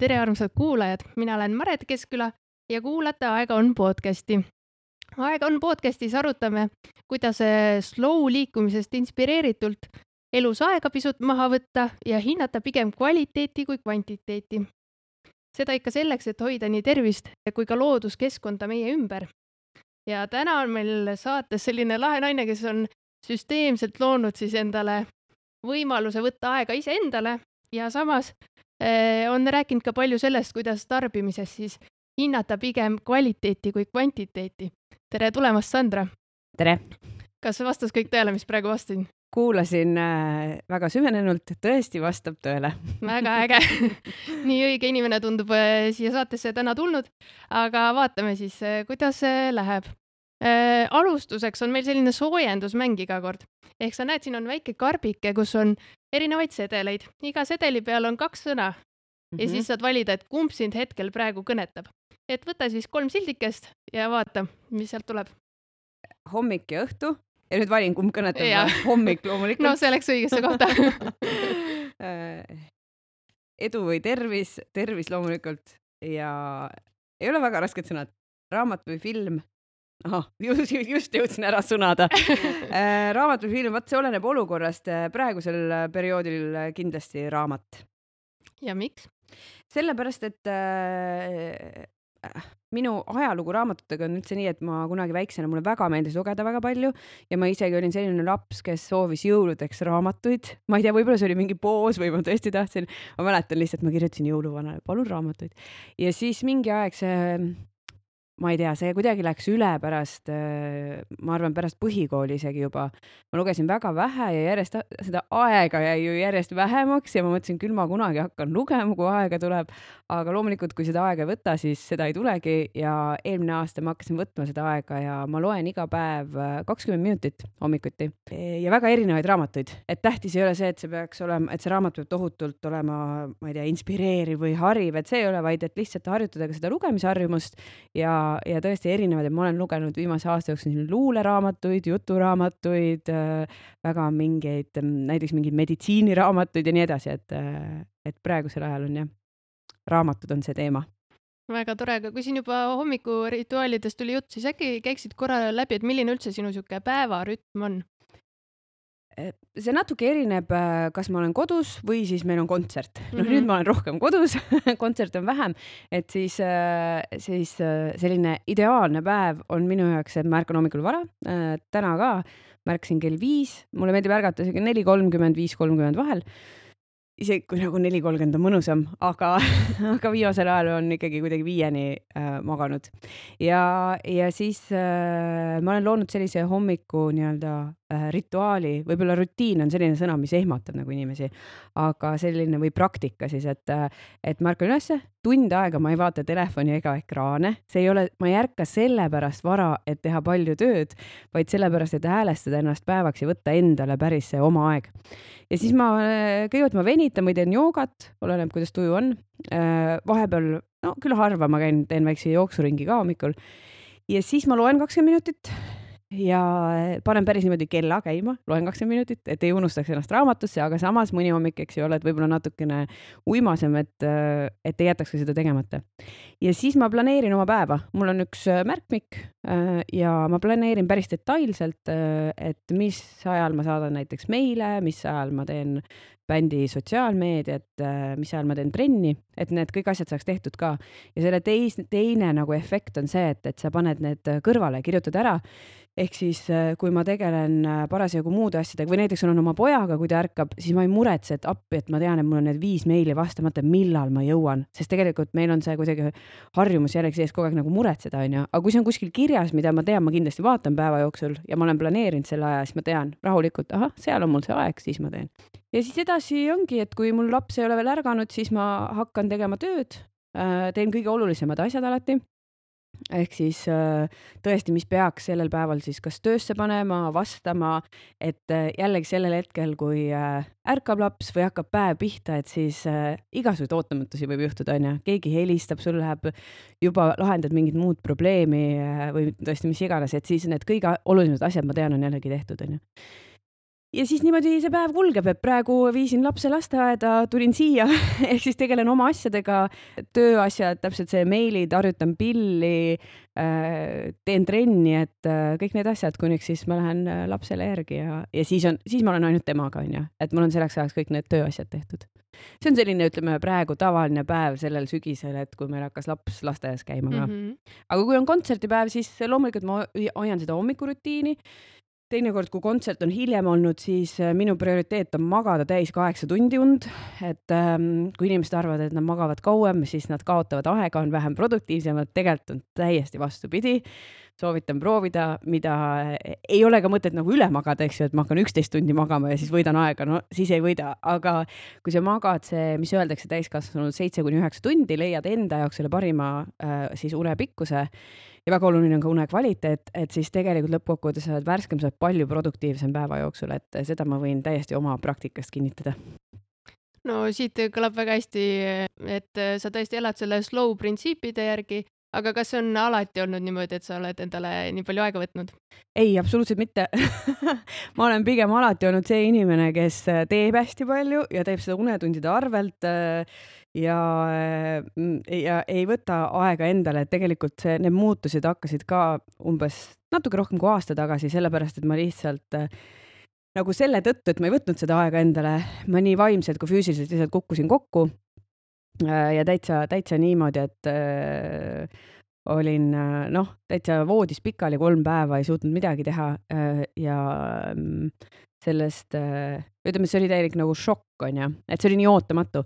tere, armsad kuulajad, mina olen Maret Keskküla ja kuulate Aega on podcasti. aega on podcastis arutame, kuidas slow liikumisest inspireeritult elus aega pisut maha võtta ja hinnata pigem kvaliteeti kui kvantiteeti. seda ikka selleks, et hoida nii tervist kui ka looduskeskkonda meie ümber. ja täna on meil saates selline lahe naine, kes on süsteemselt loonud siis endale võimaluse võtta aega iseendale ja samas on rääkinud ka palju sellest, kuidas tarbimises siis hinnata pigem kvaliteeti kui kvantiteeti. tere tulemast, Sandra! tere! kas vastas kõik tõele, mis praegu vastasin? kuulasin äh, väga süvenenult, tõesti vastab tõele väga äge nii õige inimene tundub äh, siia saatesse täna tulnud, aga vaatame siis, äh, kuidas see läheb äh,. alustuseks on meil selline soojendusmäng iga kord ehk sa näed, siin on väike karbike, kus on erinevaid sedeleid, iga sedeli peal on kaks sõna mm -hmm. ja mhm. siis saad valida, et kumb sind hetkel praegu kõnetab. et võta siis kolm sildikest ja vaata, mis sealt tuleb. hommik ja õhtu ja nüüd valin, kumb kõnetab. hommik loomulikult. no see läks õigesse kohta edu või tervis, tervis loomulikult ja ei ole väga rasked sõnad. raamat või film ahah, just, just jõudsin ära sõnada äh, raamat või film, vot see oleneb olukorrast. Äh, praegusel äh, perioodil kindlasti raamat. ja miks? sellepärast, et äh, minu ajalugu raamatutega on üldse nii, et ma kunagi väiksena, mulle väga meeldis lugeda väga palju ja ma isegi olin selline laps, kes soovis jõuludeks raamatuid. ma ei tea, võib-olla see oli mingi poos või ma tõesti tahtsin, ma mäletan lihtsalt, ma kirjutasin jõuluvanale, palun raamatuid. ja siis mingi aeg see ma ei tea, see kuidagi läks üle pärast, äh, ma arvan, pärast põhikooli isegi juba. ma lugesin väga vähe ja järjest seda aega jäi ju järjest vähemaks ja ma mõtlesin, küll ma kunagi hakkan lugema, kui aega tuleb. aga loomulikult, kui seda aega ei võta, siis seda ei tulegi ja eelmine aasta ma hakkasin võtma seda aega ja ma loen iga päev äh, kakskümmend minutit hommikuti ja väga erinevaid raamatuid, et tähtis ei ole see, et see peaks olema, et see raamat peab tohutult olema, ma ei tea, inspireeriv või hariv, et see ei ole, vaid et lihtsalt harjutada ka seda lugemisharjumust ja ja tõesti erinevad ja ma olen lugenud viimase aasta jooksul luuleraamatuid, juturaamatuid äh,, väga mingeid, mm, näiteks mingeid meditsiiniraamatuid ja nii edasi, et, äh, et praegusel ajal on jah, raamatud on see teema väga tore, aga kui siin juba hommikurituaalidest tuli jutt, siis äkki käiksid korra läbi, et milline üldse sinu niisugune päevarütm on? See natuke erineb, äh, kas ma olen kodus või siis meil on kontsert. noh mm -hmm., nüüd ma olen rohkem kodus kontserte on vähem, et siis, äh, siis äh, selline ideaalne päev on minu jaoks, et ma ärkan hommikul vara. täna ka ma ärkasin kell viis, mulle meeldib ärgata isegi neli kolmkümmend, viis kolmkümmend vahel isegi kui nagu neli kolmkümmend on mõnusam, aga, aga viimasel ajal on ikkagi kuidagi viieni äh, maganud. ja, ja siis äh, ma olen loonud sellise hommiku nii-öelda rituaali, võib-olla rutiin on selline sõna, mis ehmatab nagu inimesi, aga selline või praktika siis, et, äh, et ma ärkan ülesse, tund aega ma ei vaata telefoni ega ekraane, see ei ole, ma ei ärka sellepärast vara, et teha palju tööd, vaid sellepärast, et häälestada ennast päevaks ja võtta endale päris see oma aeg ja siis ma, kõigepealt ma venitan või teen joogat, oleneb, kuidas tuju on. Äh, vahepeal, no küll harva ma käin, teen väikse jooksuringi ka hommikul. ja siis ma loen kakskümmend minutit ja panen päris niimoodi kella käima, loen kakskümmend minutit, et ei unustaks ennast raamatusse, aga samas mõni hommik, eks ju, oled võib-olla natukene uimasem, et, et ei jätaks ka seda tegemata. ja siis ma planeerin oma päeva, mul on üks äh, märkmik ja ma planeerin päris detailselt, et mis ajal ma saadan näiteks meile, mis ajal ma teen bändi sotsiaalmeediat, mis ajal ma teen trenni, et need kõik asjad saaks tehtud ka. ja selle teis-, teine nagu efekt on see, et, et sa paned need kõrvale, kirjutad ära ehk siis, äh, kui ma tegelen äh, parasjagu muude asjadega või näiteks olen oma pojaga, kui ta ärkab, siis ma ei muretse, et appi, et ma tean, et mul on need viis meili vastamata, millal ma jõuan, sest tegelikult meil on see kuidagi harjumus jällegi sees kogu aeg nagu muretseda, onju. aga kui see on kuskil kirjas, mida ma tean, ma kindlasti vaatan päeva jooksul ja ma olen planeerinud selle aja, siis ma tean rahulikult, ahah, seal on mul see aeg, siis ma teen. ja siis edasi ongi, et kui mul laps ei ole veel ärganud, siis ma hakkan tegema tööd, äh, teen kõige olulisemad asjad alati. Ehk siis äh, tõesti, mis peaks sellel päeval siis kas töösse panema, vastama, et äh, jällegi sellel hetkel, kui ärkab laps või hakkab päev pihta, et siis igasuguseid ootamatusi võib juhtuda, onju. keegi helistab, sul läheb juba, lahendad mingit muud probleemi või tõesti mis iganes, et siis need kõige olulisemad asjad, ma tean, on jällegi tehtud, onju ja siis niimoodi see päev kulgeb, et praegu viisin lapse lasteaeda, tulin siia ehk siis tegelen oma asjadega, tööasjad, täpselt see meilid, harjutan pilli äh,, teen trenni, et äh, kõik need asjad, kuniks siis ma lähen äh, lapsele järgi ja, ja siis on, siis ma olen ainult temaga, onju, et mul on selleks ajaks kõik need tööasjad tehtud. see on selline, ütleme praegu tavaline päev sellel sügisel, et kui meil hakkas laps lasteaias käima ka mm. -hmm. aga kui on kontserdipäev, siis loomulikult ma hoian seda hommikurutiini teinekord, kui kontsert on hiljem olnud, siis äh, minu prioriteet on magada täis kaheksa tundi und, et ähm, kui inimesed arvavad, et nad magavad kauem, siis nad kaotavad aega, on vähem produktiivsemad, tegelikult on täiesti vastupidi. Soovitan proovida, mida äh, ei ole ka mõtet nagu üle magada, eks ju, et ma hakkan üksteist tundi magama ja siis võidan aega, no siis ei võida, aga kui sa magad see, mis öeldakse täiskasvanud seitse kuni üheksa tundi, leiad enda jaoks selle parima äh, siis unepikkuse. Ja väga oluline on ka une kvaliteet, et siis tegelikult lõppkokkuvõttes sa oled värskem, sa oled palju produktiivsem päeva jooksul, et seda ma võin täiesti oma praktikast kinnitada. No siit kõlab väga hästi, et sa tõesti elad selle slow printsiipide järgi, aga kas on alati olnud niimoodi, et sa oled endale nii palju aega võtnud? ei, absoluutselt mitte. Ma olen pigem alati olnud see inimene, kes teeb hästi palju ja teeb seda unetundide arvelt ja, mm, ja ei võta aega endale, et tegelikult see, need muutused hakkasid ka umbes natuke rohkem kui aasta tagasi, sellepärast et ma lihtsalt äh, nagu selle tõttu, et ma ei võtnud seda aega endale, ma nii vaimselt kui füüsiliselt lihtsalt kukkusin kokku. äh, ja täitsa, täitsa niimoodi, et äh, olin äh, noh, täitsa voodis pikali kolm päeva, ei suutnud midagi teha äh, ja mm, sellest äh,, ütleme, see oli täielik nagu šokk, onju, et see oli nii ootamatu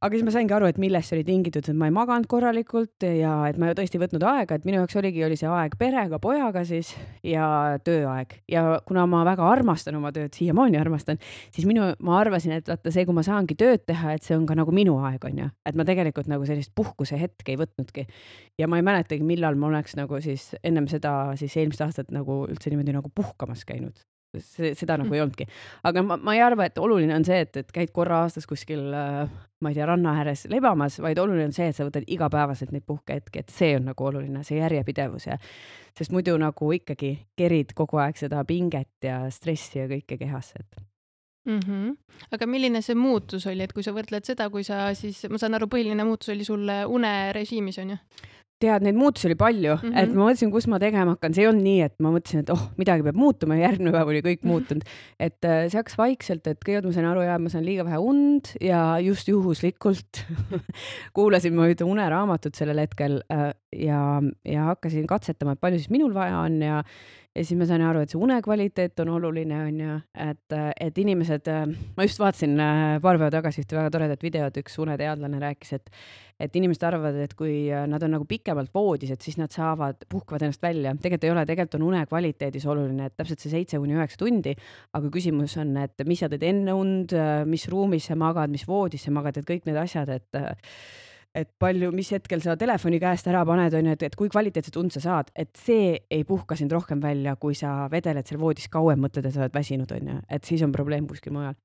aga siis ma saingi aru, et millest see oli tingitud, et ma ei maganud korralikult ja et ma tõesti ei võtnud aega, et minu jaoks oligi, oli see aeg perega, pojaga siis ja tööaeg. Ja kuna ma väga armastan oma tööd, siiamaani armastan, siis minu, ma arvasin, et vaata see, kui ma saangi tööd teha, et see on ka nagu minu aeg, onju, et ma tegelikult nagu sellist puhkuse hetke ei võtnudki. ja ma ei mäletagi, millal ma oleks nagu siis ennem seda siis eelmist aastat nagu üldse niimoodi nagu puhkamas käinud see, seda nagu ei olnudki. aga ma, ma ei arva, et oluline on see, et, et käid korra aastas kuskil, äh, ma ei tea, ranna ääres lebamas, vaid oluline on see, et sa võtad igapäevaselt neid puhkehetki, et see on nagu oluline, see järjepidevus ja sest muidu nagu ikkagi kerid kogu aeg seda pinget ja stressi ja kõike kehasse, et mm. -hmm. aga milline see muutus oli, et kui sa võrdled seda, kui sa siis, ma saan aru, põhiline muutus oli sul unerežiimis on ju? Tead, neid muutusi oli palju mm, -hmm. et ma mõtlesin, kus ma tegema hakkan, see ei olnud nii, et ma mõtlesin, et oh, midagi peab muutuma ja järgmine päev oli kõik mhm. muutunud. et äh, see hakkas vaikselt, et kõigepealt ma sain aru, ja ma saan liiga vähe und ja just juhuslikult kuulasin ma ühte uneraamatut sellel hetkel äh, ja, ja hakkasin katsetama, et palju siis minul vaja on ja ja siis ma sain aru, et see unekvaliteet on oluline, on ju, et, et inimesed, ma just vaatasin äh, paar päeva tagasi ühte väga toredat videot, üks uneteadlane rääkis, et, et inimesed arvavad, et kui nad on nagu pikemalt voodis, et siis nad saavad, puhkavad ennast välja. tegelikult ei ole, tegelikult on unekvaliteedis oluline, et täpselt see seitse kuni üheksa tundi, aga küsimus on, et mis sa teed enne und, mis ruumis sa magad, mis voodis sa magad, et kõik need asjad, et et palju, mis hetkel sa telefoni käest ära paned, on ju, et, et kui kvaliteetset und sa saad, et see ei puhka sind rohkem välja, kui sa vedeled seal voodis kauem, mõtled, et sa oled väsinud, on ju, et siis on probleem kuskil mujal.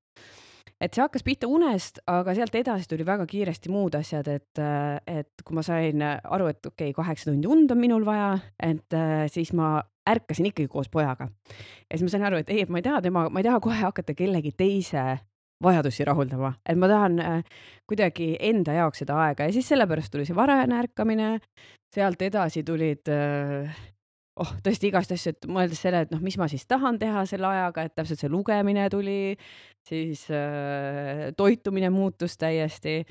et see hakkas pihta unest, aga sealt edasi tuli väga kiiresti muud asjad, et, et kui ma sain aru, et okei okay,, kaheksa tundi und on minul vaja, et siis ma ärkasin ikkagi koos pojaga. ja siis ma sain aru, et ei, et ma ei taha tema, ma ei taha kohe hakata kellegi teise vajadusi rahuldama, et ma tahan äh, kuidagi enda jaoks seda aega. Ja siis sellepärast tuli see varajane ärkamine, sealt edasi tulid äh, oh, tõesti igast asju, et mõeldes selle, et noh, mis ma siis tahan teha selle ajaga, et täpselt see lugemine tuli, siis äh, toitumine muutus täiesti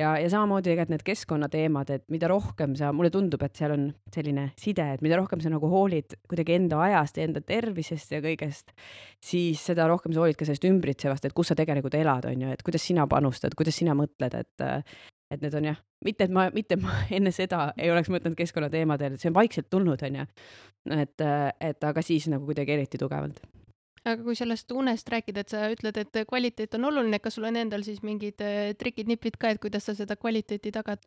ja, ja samamoodi tegelikult need keskkonnateemad, et mida rohkem sa, mulle tundub, et seal on selline side, et mida rohkem sa nagu hoolid kuidagi enda ajast ja enda tervisest ja kõigest, siis seda rohkem sa hoolid ka sellest ümbritsevast, et kus sa tegelikult elad, on ju, et kuidas sina panustad, kuidas sina mõtled, et et need on jah, mitte et ma, mitte ma enne seda ei oleks mõtelnud keskkonnateemadel, see on vaikselt tulnud, on ju. et, et aga siis nagu kuidagi eriti tugevalt aga kui sellest unest rääkida, et sa ütled, et kvaliteet on oluline, kas sul on endal siis mingid äh, trikid-nipid ka, et kuidas sa seda kvaliteeti tagad?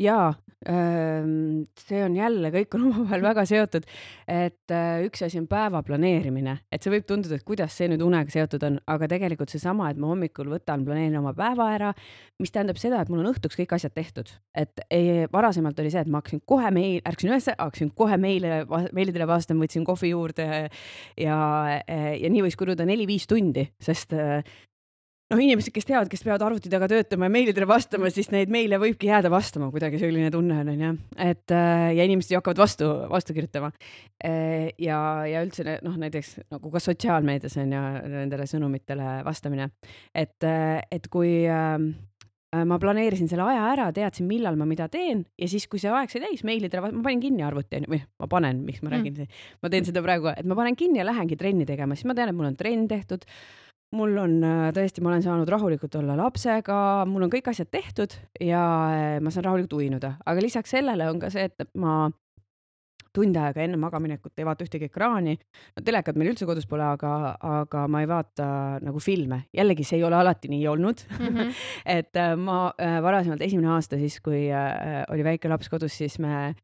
Jaa, see on jälle, kõik on omavahel väga seotud, et äh, üks asi on päeva planeerimine, et see võib tunduda, et kuidas see nüüd unega seotud on, aga tegelikult seesama, et ma hommikul võtan, planeerin oma päeva ära, mis tähendab seda, et mul on õhtuks kõik asjad tehtud, et ei, varasemalt oli see, et ma hakkasin kohe meil, ärkasin üles, hakkasin kohe meile, meilidele vastama, võtsin kohvi juurde ja, ja nii võis kuluda neli-viis tundi, sest noh, inimesed, kes teavad, kes peavad arvuti taga töötama ja meilidele vastama, siis neid meile võibki jääda vastama, kuidagi selline tunne on, onju. et äh, ja inimesed ju hakkavad vastu, vastu kirjutama. Äh, ja, ja üldse noh, näiteks nagu ka sotsiaalmeedias on ju nendele sõnumitele vastamine, et, äh, et kui ma planeerisin selle aja ära, teadsin, millal ma mida teen ja siis, kui see aeg sai täis, meilidele, ma panin kinni arvuti onju, või ma panen, miks ma räägin mm., ma teen seda praegu, et ma panen kinni ja lähengi trenni tegema, siis ma tean, et mul on trenn tehtud mul on äh, tõesti, ma olen saanud rahulikult olla lapsega, mul on kõik asjad tehtud ja äh, ma saan rahulikult uinuda, aga lisaks sellele on ka see, et ma tund aega enne magamaminekut ei vaata ühtegi ekraani. no telekat meil üldse kodus pole, aga, aga ma ei vaata nagu filme. jällegi, see ei ole alati nii olnud mm. -hmm. et äh, ma varasemalt esimene aasta siis, kui oli väike laps kodus, siis me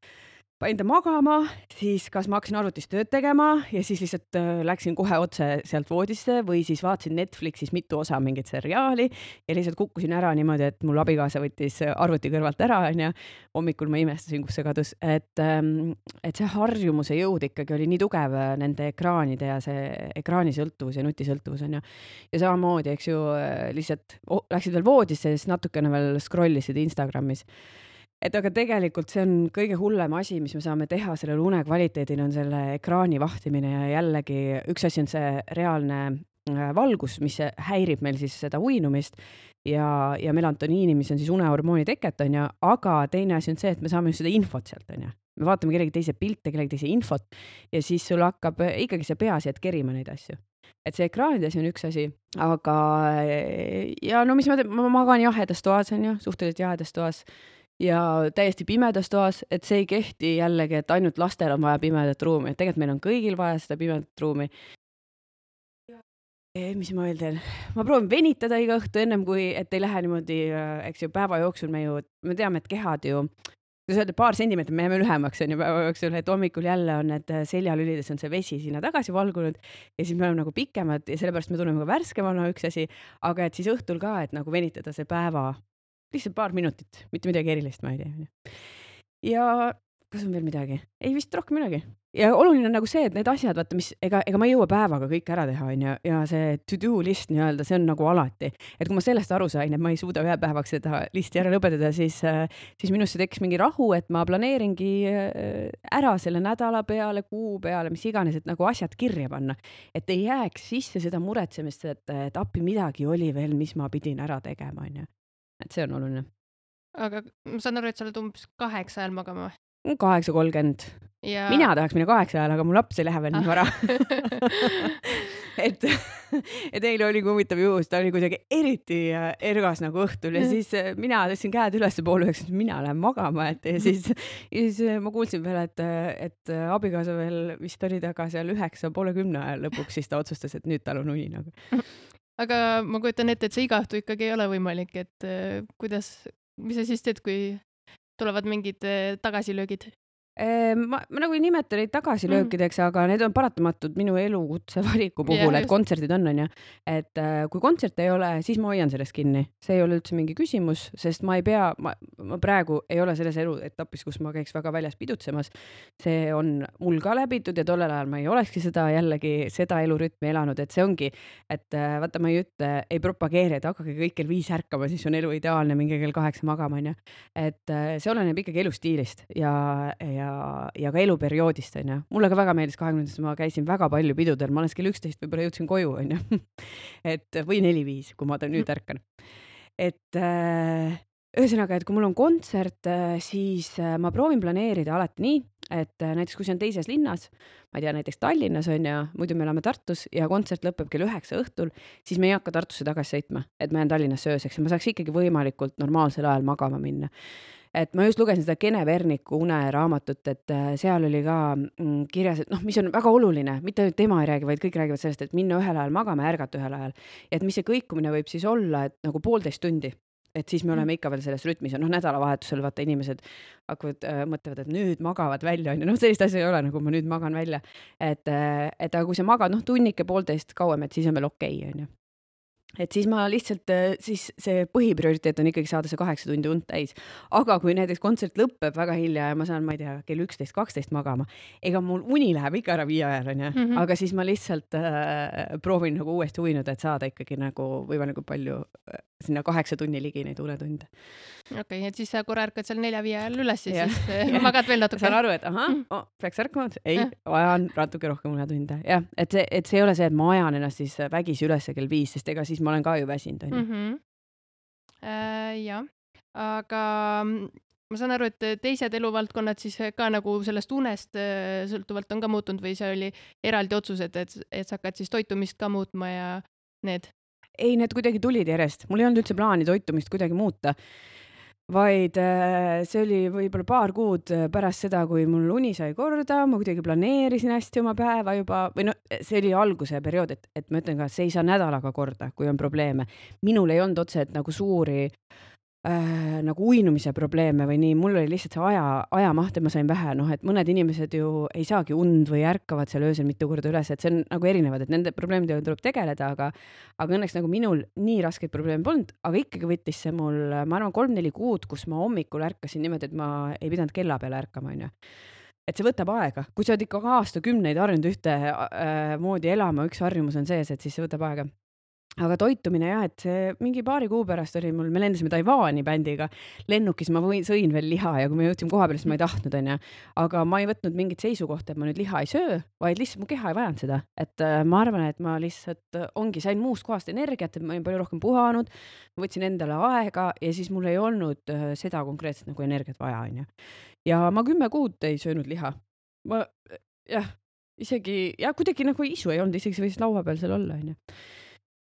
panin ta magama, siis kas ma hakkasin arvutis tööd tegema ja siis lihtsalt äh, läksin kohe otse sealt voodisse või siis vaatasin Netflixis mitu osa mingit seriaali ja lihtsalt kukkusin ära niimoodi, et mul abikaasa võttis arvuti kõrvalt ära, onju. hommikul ma imestasin, kus see kadus, et, ähm, et see harjumuse jõud ikkagi oli nii tugev äh, nende ekraanide ja see ekraanisõltuvus ja nutisõltuvus onju. ja samamoodi, eks ju, äh, lihtsalt läksid veel voodisse siis natukene veel scroll isid Instagramis et aga tegelikult see on kõige hullem asi, mis me saame teha sellele une kvaliteedile, on selle ekraani vahtimine ja jällegi üks asi on see reaalne äh, valgus, mis häirib meil siis seda uinumist. Ja, ja melatoniini, mis on siis unehormooni teket, onju, aga teine asi on see, et me saame just seda infot sealt, onju. me vaatame kellegi teise pilte, kellegi teise infot ja siis sul hakkab ikkagi see peas jääd kerima neid asju. Et see ekraanide asi on üks asi, aga ja no mis ma teen, ma magan jahedas toas onju, suhteliselt jahedas toas ja täiesti pimedas toas, et see ei kehti jällegi, et ainult lastel on vaja pimedat ruumi, et tegelikult meil on kõigil vaja seda pimedat ruumi. mis ma veel teen, ma proovin venitada iga õhtu ennem kui, et ei lähe niimoodi, eks ju, päeva jooksul me ju, me teame, et kehad ju kuidas öelda, paar sentimeetrit me jääme lühemaks onju päeva jooksul, et hommikul jälle on need seljalülides on see vesi sinna tagasi valgunud ja siis me oleme nagu pikemad ja sellepärast me tunneme ka värskemana, üks asi, aga et siis õhtul ka, et nagu venitada see päeva lihtsalt paar minutit, mitte midagi erilist ma ei tee, onju. ja kas on veel midagi? ei, vist rohkem midagi. ja oluline on nagu see, et need asjad, vaata, mis, ega, ega ma ei jõua päevaga kõike ära teha, onju, ja see to do list nii-öelda, see on nagu alati, et kui ma sellest aru sain, et ma ei suuda ühe päevaga seda listi ära lõpetada, siis, siis minusse tekkis mingi rahu, et ma planeeringi äh, ära selle nädala peale, kuu peale, mis iganes, et nagu asjad kirja panna, et ei jääks sisse seda muretsemist, et, et appi midagi oli veel, mis ma pidin ära tegema, onju et see on oluline. aga ma saan aru, et sa oled umbes kaheksa ajal magama või? Mm, kaheksa kolmkümmend. Ja.... mina tahaks minna kaheksa ajal, aga mu laps ei lähe veel nii vara. Et, et eile oligi huvitav juhus, ta oli kuidagi eriti äh, ergas nagu õhtul ja siis äh, mina tõstsin käed üles poole üheksast, mina lähen magama, et ja siis, ja siis äh, ma kuulsin veel, et, et abikaasa veel vist oli taga seal üheksa, poole kümne ajal lõpuks, siis ta otsustas, et nüüd tal on uni nagu aga ma kujutan ette, et see iga õhtu ikkagi ei ole võimalik, et äh, kuidas, mis sa siis teed, kui tulevad mingid äh, tagasilöögid? Ehm, ma, ma nagu ei nimeta neid tagasilöökideks mm., aga need on paratamatud minu elukutse valiku puhul yeah,, et kontserdid on, onju. et äh, kui kontserte ei ole, siis ma hoian sellest kinni, see ei ole üldse mingi küsimus, sest ma ei pea, ma, ma praegu ei ole selles eluetapis, kus ma käiks väga väljas pidutsemas. see on mul ka läbitud ja tollel ajal ma ei olekski seda jällegi, seda elurütmi elanud, et see ongi, et äh, vaata, ma ei ütle, ei propageeri, et hakake kõik kell viis ärkama, siis on elu ideaalne, minge kell kaheksa magama, onju. et äh, see oleneb ikkagi elustiilist ja, ja ja, ja ka eluperioodist onju. mulle ka väga meeldis kahekümnendates, ma käisin väga palju pidudel, ma alles kell üksteist võib-olla jõudsin koju onju. Et või neli-viis, kui ma nüüd ärkan. et äh, ühesõnaga, et kui mul on kontsert, äh, siis äh, ma proovin planeerida alati nii, et äh, näiteks kui see on teises linnas, ma ei tea, näiteks Tallinnas on ju, muidu me elame Tartus ja kontsert lõpeb kell üheksa õhtul, siis me ei hakka Tartusse tagasi sõitma, et ma jään Tallinnasse ööseks. Ja ma saaks ikkagi võimalikult normaalsel ajal magama minna et ma just lugesin seda Kene Verniku uneraamatut, et äh, seal oli ka mm, kirjas, et noh, mis on väga oluline, mitte ainult tema ei räägi, vaid kõik räägivad sellest, et minna ühel ajal magama ja ärgata ühel ajal. et mis see kõikumine võib siis olla, et nagu poolteist tundi et siis me oleme ikka veel selles rütmis ja noh, nädalavahetusel vaata inimesed hakkavad äh,, mõtlevad, et nüüd magavad välja onju, noh, sellist asja ei ole, nagu ma nüüd magan välja. et, et aga kui sa magad noh, tunnike, poolteist kauem, et siis on veel okei okay, onju et siis ma lihtsalt, äh, siis see põhiprioriteet on ikkagi saada see kaheksa tundi und täis. aga kui näiteks kontsert lõpeb väga hilja ja ma saan, ma ei tea, kell üksteist, kaksteist magama, ega mul uni läheb ikka ära viie ajal onju mm, -hmm. aga siis ma lihtsalt äh, proovin nagu uuesti uinuda, et saada ikkagi nagu võimalikult palju äh, sinna kaheksa tunni ligi neid unetunde. okei okay,, et siis sa korra ärkad seal nelja-viie ajal üles ja siis ja. magad veel natuke. saan aru, et ahah mm. oh,, peaks ärkama, ei, vajan natuke rohkem unetunde, jah, et see, et see ei ole see, et ma ajan ennast siis vägisi üles kell viis, sest ega siis ma olen ka ju väsinud, onju. Mhm. Äh, jah, aga mm, ma saan aru, et teised eluvaldkonnad siis ka nagu sellest unest äh, sõltuvalt on ka muutunud või see oli eraldi otsus, et, et, et sa hakkad siis toitumist ka muutma ja need? ei, need kuidagi tulid järjest, mul ei olnud üldse plaani toitumist kuidagi muuta vaid äh, see oli võib-olla paar kuud äh, pärast seda, kui mul uni sai korda, ma kuidagi planeerisin hästi oma päeva juba või noh, see oli alguse periood, et, et ma ütlen ka, et see ei saa nädalaga korda, kui on probleeme. minul ei olnud otseselt nagu suuri äh, nagu uinumise probleeme või nii, mul oli lihtsalt see aja, ajamaht, et ma sain vähe, noh, et mõned inimesed ju ei saagi und või ärkavad seal öösel mitu korda üles, et see on nagu erinevad, et nende probleemidega tuleb tegeleda, aga aga õnneks nagu minul nii raskeid probleeme polnud, aga ikkagi võttis see mul, ma arvan, kolm-neli kuud, kus ma hommikul ärkasin niimoodi, et ma ei pidanud kella peale ärkama, onju. Et see võtab aega, kui sa oled ikka aastakümneid harjunud ühtemoodi äh, elama, üks harjumus on sees, et siis see võtab aega aga toitumine jah, et see mingi paari kuu pärast oli mul, me lendasime Taiwan'i bändiga, lennukis ma võin, sõin veel liha ja kui me jõudsime koha peale, siis ma ei tahtnud, onju. aga ma ei võtnud mingit seisukohta, et ma nüüd liha ei söö, vaid lihtsalt mu keha ei vajanud seda, et äh, ma arvan, et ma lihtsalt äh, ongi, sain muust kohast energiat, ma olin palju rohkem puhanud, võtsin endale aega ja siis mul ei olnud äh, seda konkreetselt nagu energiat vaja, onju. ja ma kümme kuud ei söönud liha. ma jah, isegi ja kuidagi nagu isu ei olnud, isegi see võis laua peal seal olla, onju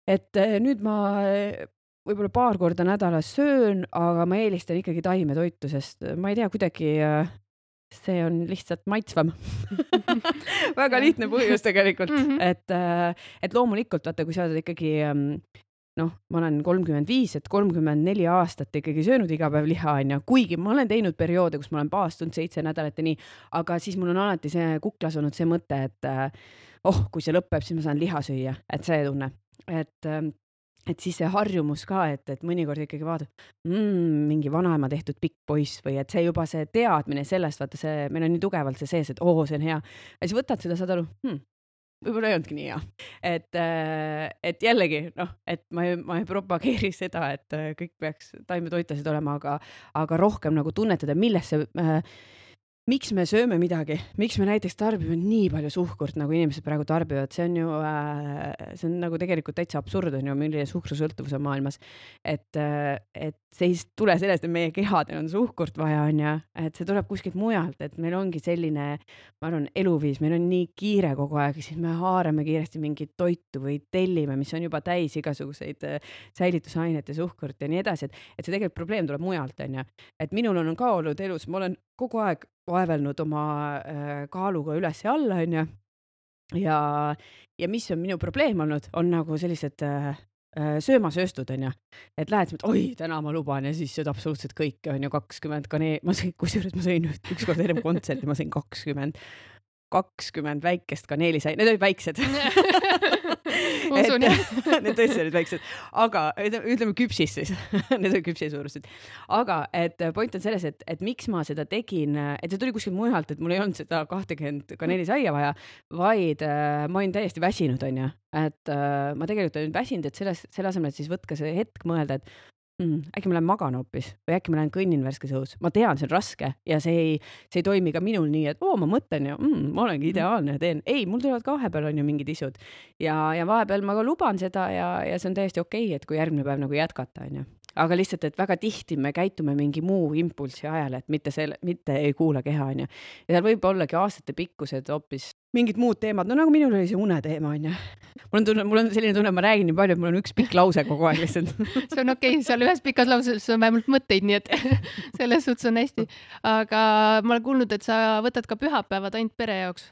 et eh, nüüd ma eh, võib-olla paar korda nädalas söön, aga ma eelistan ikkagi taimetoitu, sest ma ei tea, kuidagi see on lihtsalt maitsvam. Väga lihtne põhjus tegelikult. Mm, -hmm. et, et loomulikult vaata, kui sa oled ikkagi ehm, noh, ma olen kolmkümmend viis, et kolmkümmend neli aastat ikkagi söönud iga päev liha, onju, kuigi ma olen teinud perioode, kus ma olen paastunud seitse nädalat ja nii, aga siis mul on alati see kuklas olnud see mõte, et oh, kui see lõpeb, siis ma saan liha süüa, et see tunne et ähm, et siis see harjumus ka, et, et mõnikord ikkagi vaatad mm,, mingi vanaema tehtud pikk poiss või et see juba see teadmine sellest, vaata see, meil on nii tugevalt see sees, et oo, see on hea. ja siis võtad seda, saad aru hmm,, võib-olla ei olnudki nii hea. et, äh, et jällegi noh, et ma ei, ma ei propageeri seda, et äh, kõik peaks taimetoitlased olema, aga, aga rohkem nagu tunnetada, milles see äh, miks me sööme midagi, miks me näiteks tarbime nii palju suhkurt, nagu inimesed praegu tarbivad, see on ju äh,, see on nagu tegelikult täitsa absurd on ju, milline suhkrusõltuvus on maailmas. et, äh, et see ei tule sellest, et meie kehadel on suhkurt vaja, on ju, et see tuleb kuskilt mujalt, et meil ongi selline, ma arvan, eluviis, meil on nii kiire kogu aeg, siis me haarame kiiresti mingit toitu või tellime, mis on juba täis igasuguseid äh, säilitusaineid ja suhkurt ja nii edasi, et, et see tegelikult probleem tuleb mujalt, on ju. et minul on ka olnud elus, ma olen kogu aeg vaevelnud oma äh, kaaluga üles ja alla, onju. ja, ja mis on minu probleem olnud, on nagu sellised äh, äh söömasööstud onju, et lähed, oi, täna ma luban ja siis sööd absoluutselt kõike onju, kakskümmend kanee-, ma sõin, kusjuures ma sõin ükskord ennem kontserti, ma sõin kakskümmend, kakskümmend väikest kaneelisaia, need olid väiksed. Need tõesti olid väiksed, aga ütleme küpsis siis need olid küpsi suurused. aga et point on selles, et, et miks ma seda tegin, et see tuli kuskilt mujalt, et mul ei olnud seda kahtekümmet kaneelisaia vaja, vaid äh, ma olin täiesti väsinud, onju. et äh, ma tegelikult olin väsinud, et selles, selle asemel, et siis võtka see hetk mõelda, et mm,. äkki ma lähen magan hoopis või äkki ma lähen kõnnin värskes õhus, ma tean, see on raske ja see ei, see ei toimi ka minul nii, et oo, ma mõtlen ja mm, ma olengi mm. ideaalne ja teen. ei, mul tulevad ka vahepeal on ju mingid isud ja, ja vahepeal ma ka luban seda ja, ja see on täiesti okei okay,, et kui järgmine päev nagu jätkata, onju aga lihtsalt, et väga tihti me käitume mingi muu impulsi ajal, et mitte selle, mitte ei kuula keha, onju. ja seal võib ollagi aastatepikkused hoopis mingid muud teemad, no nagu minul oli see uneteema onju. mul on tunne, mul on selline tunne, ma räägin nii palju, et mul on üks pikk lause kogu aeg lihtsalt see on okei okay,, seal ühes pikas lauses on vähemalt mõtteid, nii et selles suhtes on hästi. aga ma olen kuulnud, et sa võtad ka pühapäevad ainult pere jaoks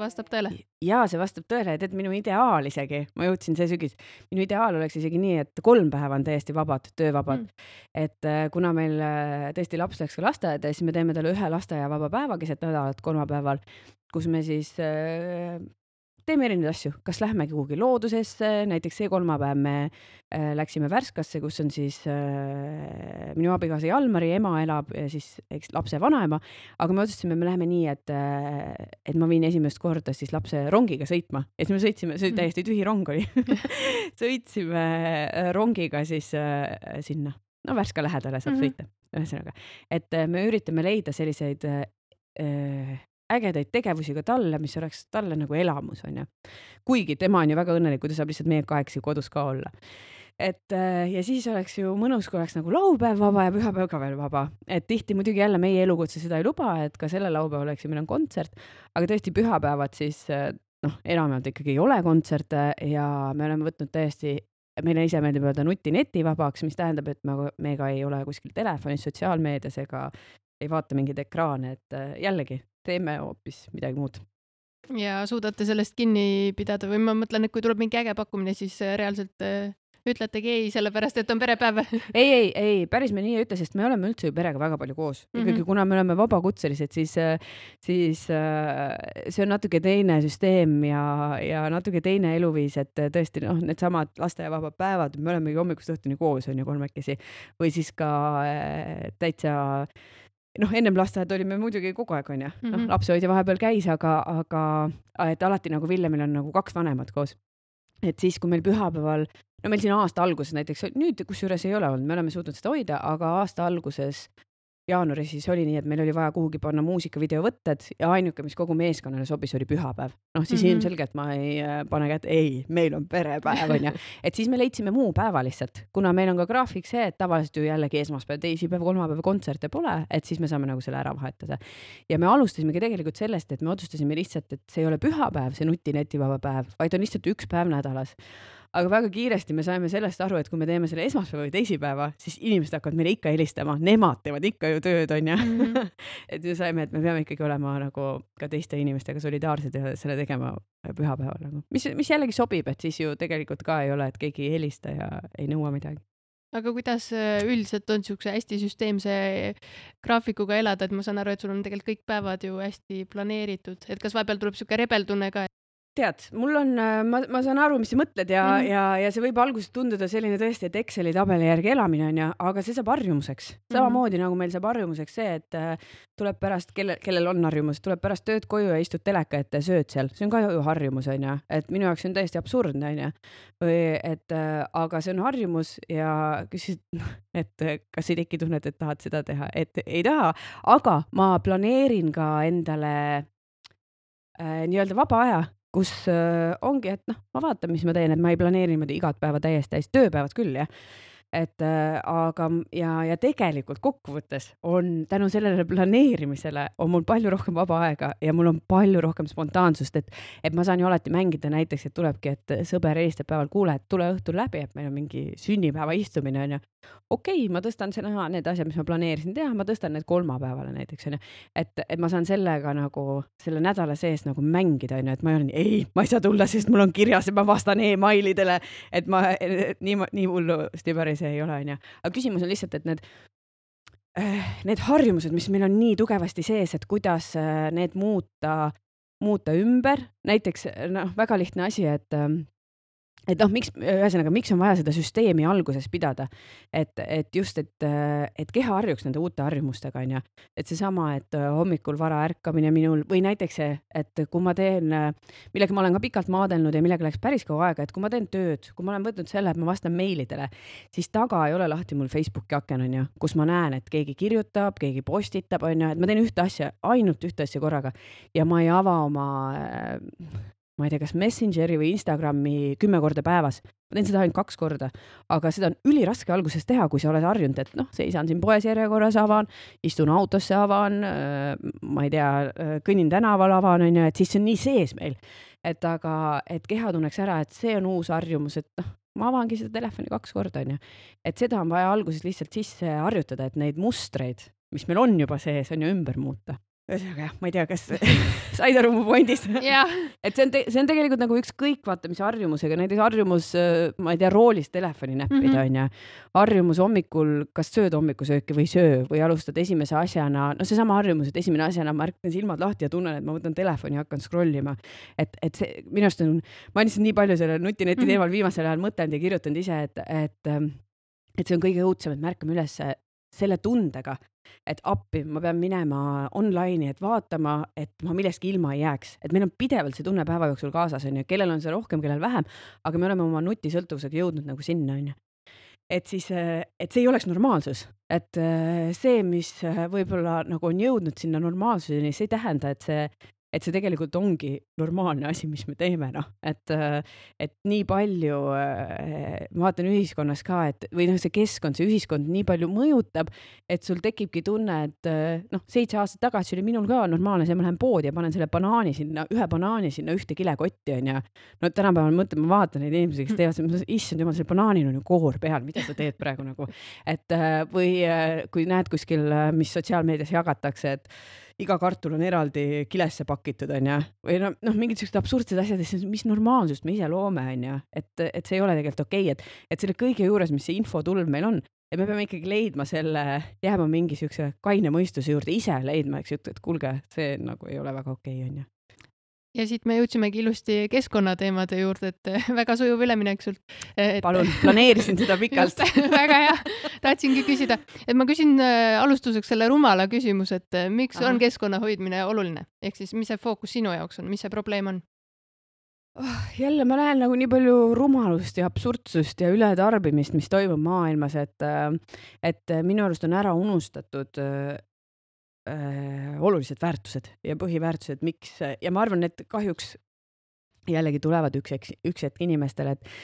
vastab tõele? ja see vastab tõele, tead minu ideaal isegi, ma jõudsin see sügis, minu ideaal oleks isegi nii, et kolm päeva on täiesti vabad, töövabad. Mm.. et äh, kuna meil äh, tõesti laps läks ka lasteaeda, siis me teeme talle ühe lasteaiavaba päeva keset nädalat kolmapäeval, kus me siis äh, teeme erinevaid asju, kas lähmegi kuhugi loodusesse, näiteks see kolmapäev me äh, läksime Värskasse, kus on siis äh, minu abikaasa Jalmari ema elab ja siis eks lapse vanaema, aga me otsustasime, me läheme nii, et äh,, et ma viin esimest korda siis lapse rongiga sõitma. Ja siis me sõitsime, see oli täiesti tühi rong oli. Sõitsime äh, rongiga siis äh, sinna, no Värska lähedale saab mm -hmm. sõita, ühesõnaga, et me üritame leida selliseid äh, ägedaid tegevusi ka talle, mis oleks talle nagu elamus, onju. kuigi tema on ju väga õnnelik, kui ta saab lihtsalt meiega kahekesi kodus ka olla. et äh, ja siis oleks ju mõnus, kui oleks nagu laupäev vaba ja pühapäev ka veel vaba, et tihti muidugi jälle meie elukutse seda ei luba, et ka sellel laupäeval oleks ju meil on kontsert, aga tõesti pühapäevad siis äh, noh, enamjaolt ikkagi ei ole kontserte ja me oleme võtnud täiesti meile ise meeldib öelda nuti netivabaks, mis tähendab, et me, me ka ei ole kuskil telefonis, sotsiaalmeedias ega ei vaata mingeid ekraane, et äh, jällegi teeme hoopis midagi muud. ja suudate sellest kinni pidada või ma mõtlen, et kui tuleb mingi äge pakkumine, siis äh, reaalselt äh, ütletegi ei, sellepärast et on perepäev ei, ei, ei, päris me nii ei ütle, sest me oleme üldse ju perega väga palju koos mm. -hmm. ikkagi, kuna me oleme vabakutselised, siis, siis see on natuke teine süsteem ja, ja natuke teine eluviis, et tõesti noh, needsamad lasteaiavabad päevad, me olemegi hommikust õhtuni koos, on ju, kolmekesi või siis ka täitsa noh, ennem lasteaeda olime muidugi kogu aeg, onju, noh, mhm. lapsehoidja vahepeal käis, aga, aga et alati nagu Villemil on nagu kaks vanemat koos. et siis, kui meil pühapäeval, no meil siin aasta alguses näiteks, nüüd kusjuures ei ole olnud, me oleme suutnud seda hoida, aga aasta alguses jaanuaris siis oli nii, et meil oli vaja kuhugi panna muusikavideo võtted ja ainuke, mis kogu meeskonnale sobis, oli pühapäev. noh, siis mm -hmm. ilmselgelt ma ei äh, pane kätt, ei, meil on perepäev onju, et siis me leidsime muu päeva lihtsalt, kuna meil on ka graafik see, et tavaliselt ju jällegi esmaspäev, teisipäev, kolmapäev kontserte pole, et siis me saame nagu selle ära vahetada. ja me alustasimegi tegelikult sellest, et me otsustasime lihtsalt, et see ei ole pühapäev, see nutinetivaba päev, vaid on lihtsalt üks päev nädalas aga väga kiiresti me saime sellest aru, et kui me teeme selle esmaspäeva või teisipäeva, siis inimesed hakkavad meile ikka helistama, nemad teevad ikka ju tööd, onju mm. -hmm. et me saime, et me peame ikkagi olema nagu ka teiste inimestega solidaarsed ja selle tegema pühapäeval nagu, mis, mis jällegi sobib, et siis ju tegelikult ka ei ole, et keegi ei helista ja ei nõua midagi aga kuidas äh, üldiselt on niisuguse hästi süsteemse graafikuga elada, et ma saan aru, et sul on tegelikult kõik päevad ju hästi planeeritud, et kas vahepeal tuleb niisugune rebeltunne ka, tead, mul on, äh, ma, ma saan aru, mis sa mõtled ja mm, -hmm. ja, ja see võib alguses tunduda selline tõesti, et Exceli tabeli järgi elamine on ju, aga see saab harjumuseks. samamoodi mm -hmm. nagu meil saab harjumuseks see, et äh, tuleb pärast, kelle, kellel on harjumus, tuleb pärast tööd koju ja istud teleka ette ja sööd seal, see on ka ju harjumus, on ju, et minu jaoks see on täiesti absurdne, on ju. või et äh, aga see on harjumus ja küsid, et äh, kas ei teki tunnet, et tahad seda teha, et ei taha, aga ma planeerin ka endale äh, nii-öelda vaba aja kus äh, ongi, et noh, ma vaatan, mis ma teen, et ma ei planeeri niimoodi igat päeva täiesti täis, tööpäevad küll jah et äh, aga ja, ja tegelikult kokkuvõttes on tänu sellele planeerimisele on mul palju rohkem vaba aega ja mul on palju rohkem spontaansust, et, et ma saan ju alati mängida näiteks, et tulebki, et sõber helistab päeval, kuule, et tule õhtul läbi, et meil on mingi sünnipäeva istumine onju. okei okay,, ma tõstan selle, need asjad, mis ma planeerisin teha, ma tõstan need kolmapäevale näiteks onju. et, et ma saan sellega nagu selle nädala sees nagu mängida onju, et ma ei ole nii, ei, ma ei saa tulla, sest mul on kirjas, et ma vastan emailidele, et ma nii, nii hullusti päris see ei ole, onju. aga küsimus on lihtsalt, et need äh, need harjumused, mis meil on nii tugevasti sees, et kuidas äh, need muuta, muuta ümber, näiteks noh, väga lihtne asi, et ähm, et noh, miks, ühesõnaga, miks on vaja seda süsteemi alguses pidada, et, et just, et, et keha harjuks nende uute harjumustega, onju. et seesama, et hommikul vara ärkamine minul või näiteks see, et kui ma teen, millega ma olen ka pikalt maadelnud ja millega läks päris kaua aega, et kui ma teen tööd, kui ma olen võtnud selle, et ma vastan meilidele, siis taga ei ole lahti mul Facebooki aken, onju, kus ma näen, et keegi kirjutab, keegi postitab, onju, et ma teen ühte asja, ainult ühte asja korraga ja ma ei ava oma ma ei tea, kas Messengeri või Instagrami kümme korda päevas. ma teen seda ainult kaks korda, aga seda on üliraske alguses teha, kui sa oled harjunud, et noh, seisan siin poes järjekorras, avan, istun autosse, avan, ma ei tea, kõnnin tänaval, avan, onju, et siis see on nii sees meil. et aga, et keha tunneks ära, et see on uus harjumus, et noh, ma avangi seda telefoni kaks korda, onju. et seda on vaja alguses lihtsalt sisse harjutada, et neid mustreid, mis meil on juba sees, on ju ümber muuta ühesõnaga jah, ma ei tea, kas said aru mu pointist et see on, see on tegelikult nagu ükskõik vaata mis harjumusega, näiteks harjumus, ma ei tea, roolis telefoni näppida onju mm -hmm.. harjumus hommikul, kas sööd hommikusööki või ei söö või alustad esimese asjana, no seesama harjumus, et esimene asjana ma ärkan silmad lahti ja tunnen, et ma võtan telefoni ja hakkan scroll ima. et, et see minu arust on, ma lihtsalt nii palju selle nutineti mm -hmm. teemal viimasel ajal mõtelnud ja kirjutanud ise, et, et et see on kõige õudsem, et me ärkame üles selle tundega, et appi, ma pean minema online'i, et vaatama, et ma millestki ilma ei jääks, et meil on pidevalt see tunne päeva jooksul kaasas, onju, kellel on see rohkem, kellel vähem, aga me oleme oma nutisõltuvusega jõudnud nagu sinna, onju. et siis, et see ei oleks normaalsus, et see, mis võib-olla nagu on jõudnud sinna normaalsuseni, see ei tähenda, et see, et see tegelikult ongi normaalne asi, mis me teeme, noh, et, et nii palju, ma vaatan ühiskonnas ka, et või noh, see keskkond, see ühiskond nii palju mõjutab, et sul tekibki tunne, et noh, seitse aastat tagasi oli minul ka normaalne see, ma lähen poodi ja panen selle banaani sinna, ühe banaani sinna ühte kilekotti, onju. no tänapäeval mõtlen, ma vaatan neid inimesi, kes teevad, issand jumal, sellel banaanil on ju koor peal, mida sa teed praegu nagu, et või kui näed kuskil, mis sotsiaalmeedias jagatakse, et iga kartul on eraldi kilesse pakitud, onju. või noh, noh, mingid siuksed absurdsed asjad, mis normaalsust me ise loome, onju. et, et see ei ole tegelikult okei okay., et, et selle kõige juures, mis see infotulv meil on, et me peame ikkagi leidma selle, jääma mingi siukse kaine mõistuse juurde, ise leidma, eks ju, et kuulge, see nagu ei ole väga okei okay,, onju ja siit me jõudsimegi ilusti keskkonnateemade juurde, et väga sujuv üleminek sult et.... palun, planeerisin seda pikalt väga hea, tahtsingi küsida, et ma küsin äh, alustuseks selle rumala küsimuse, et miks Aha. on keskkonna hoidmine oluline, ehk siis mis see fookus sinu jaoks on, mis see probleem on? oh, jälle ma näen nagu nii palju rumalust ja absurdsust ja ületarbimist, mis toimub maailmas, et, et minu arust on ära unustatud äh, olulised väärtused ja põhiväärtused, miks ja ma arvan, et kahjuks jällegi tulevad üks, üks hetk inimestele, et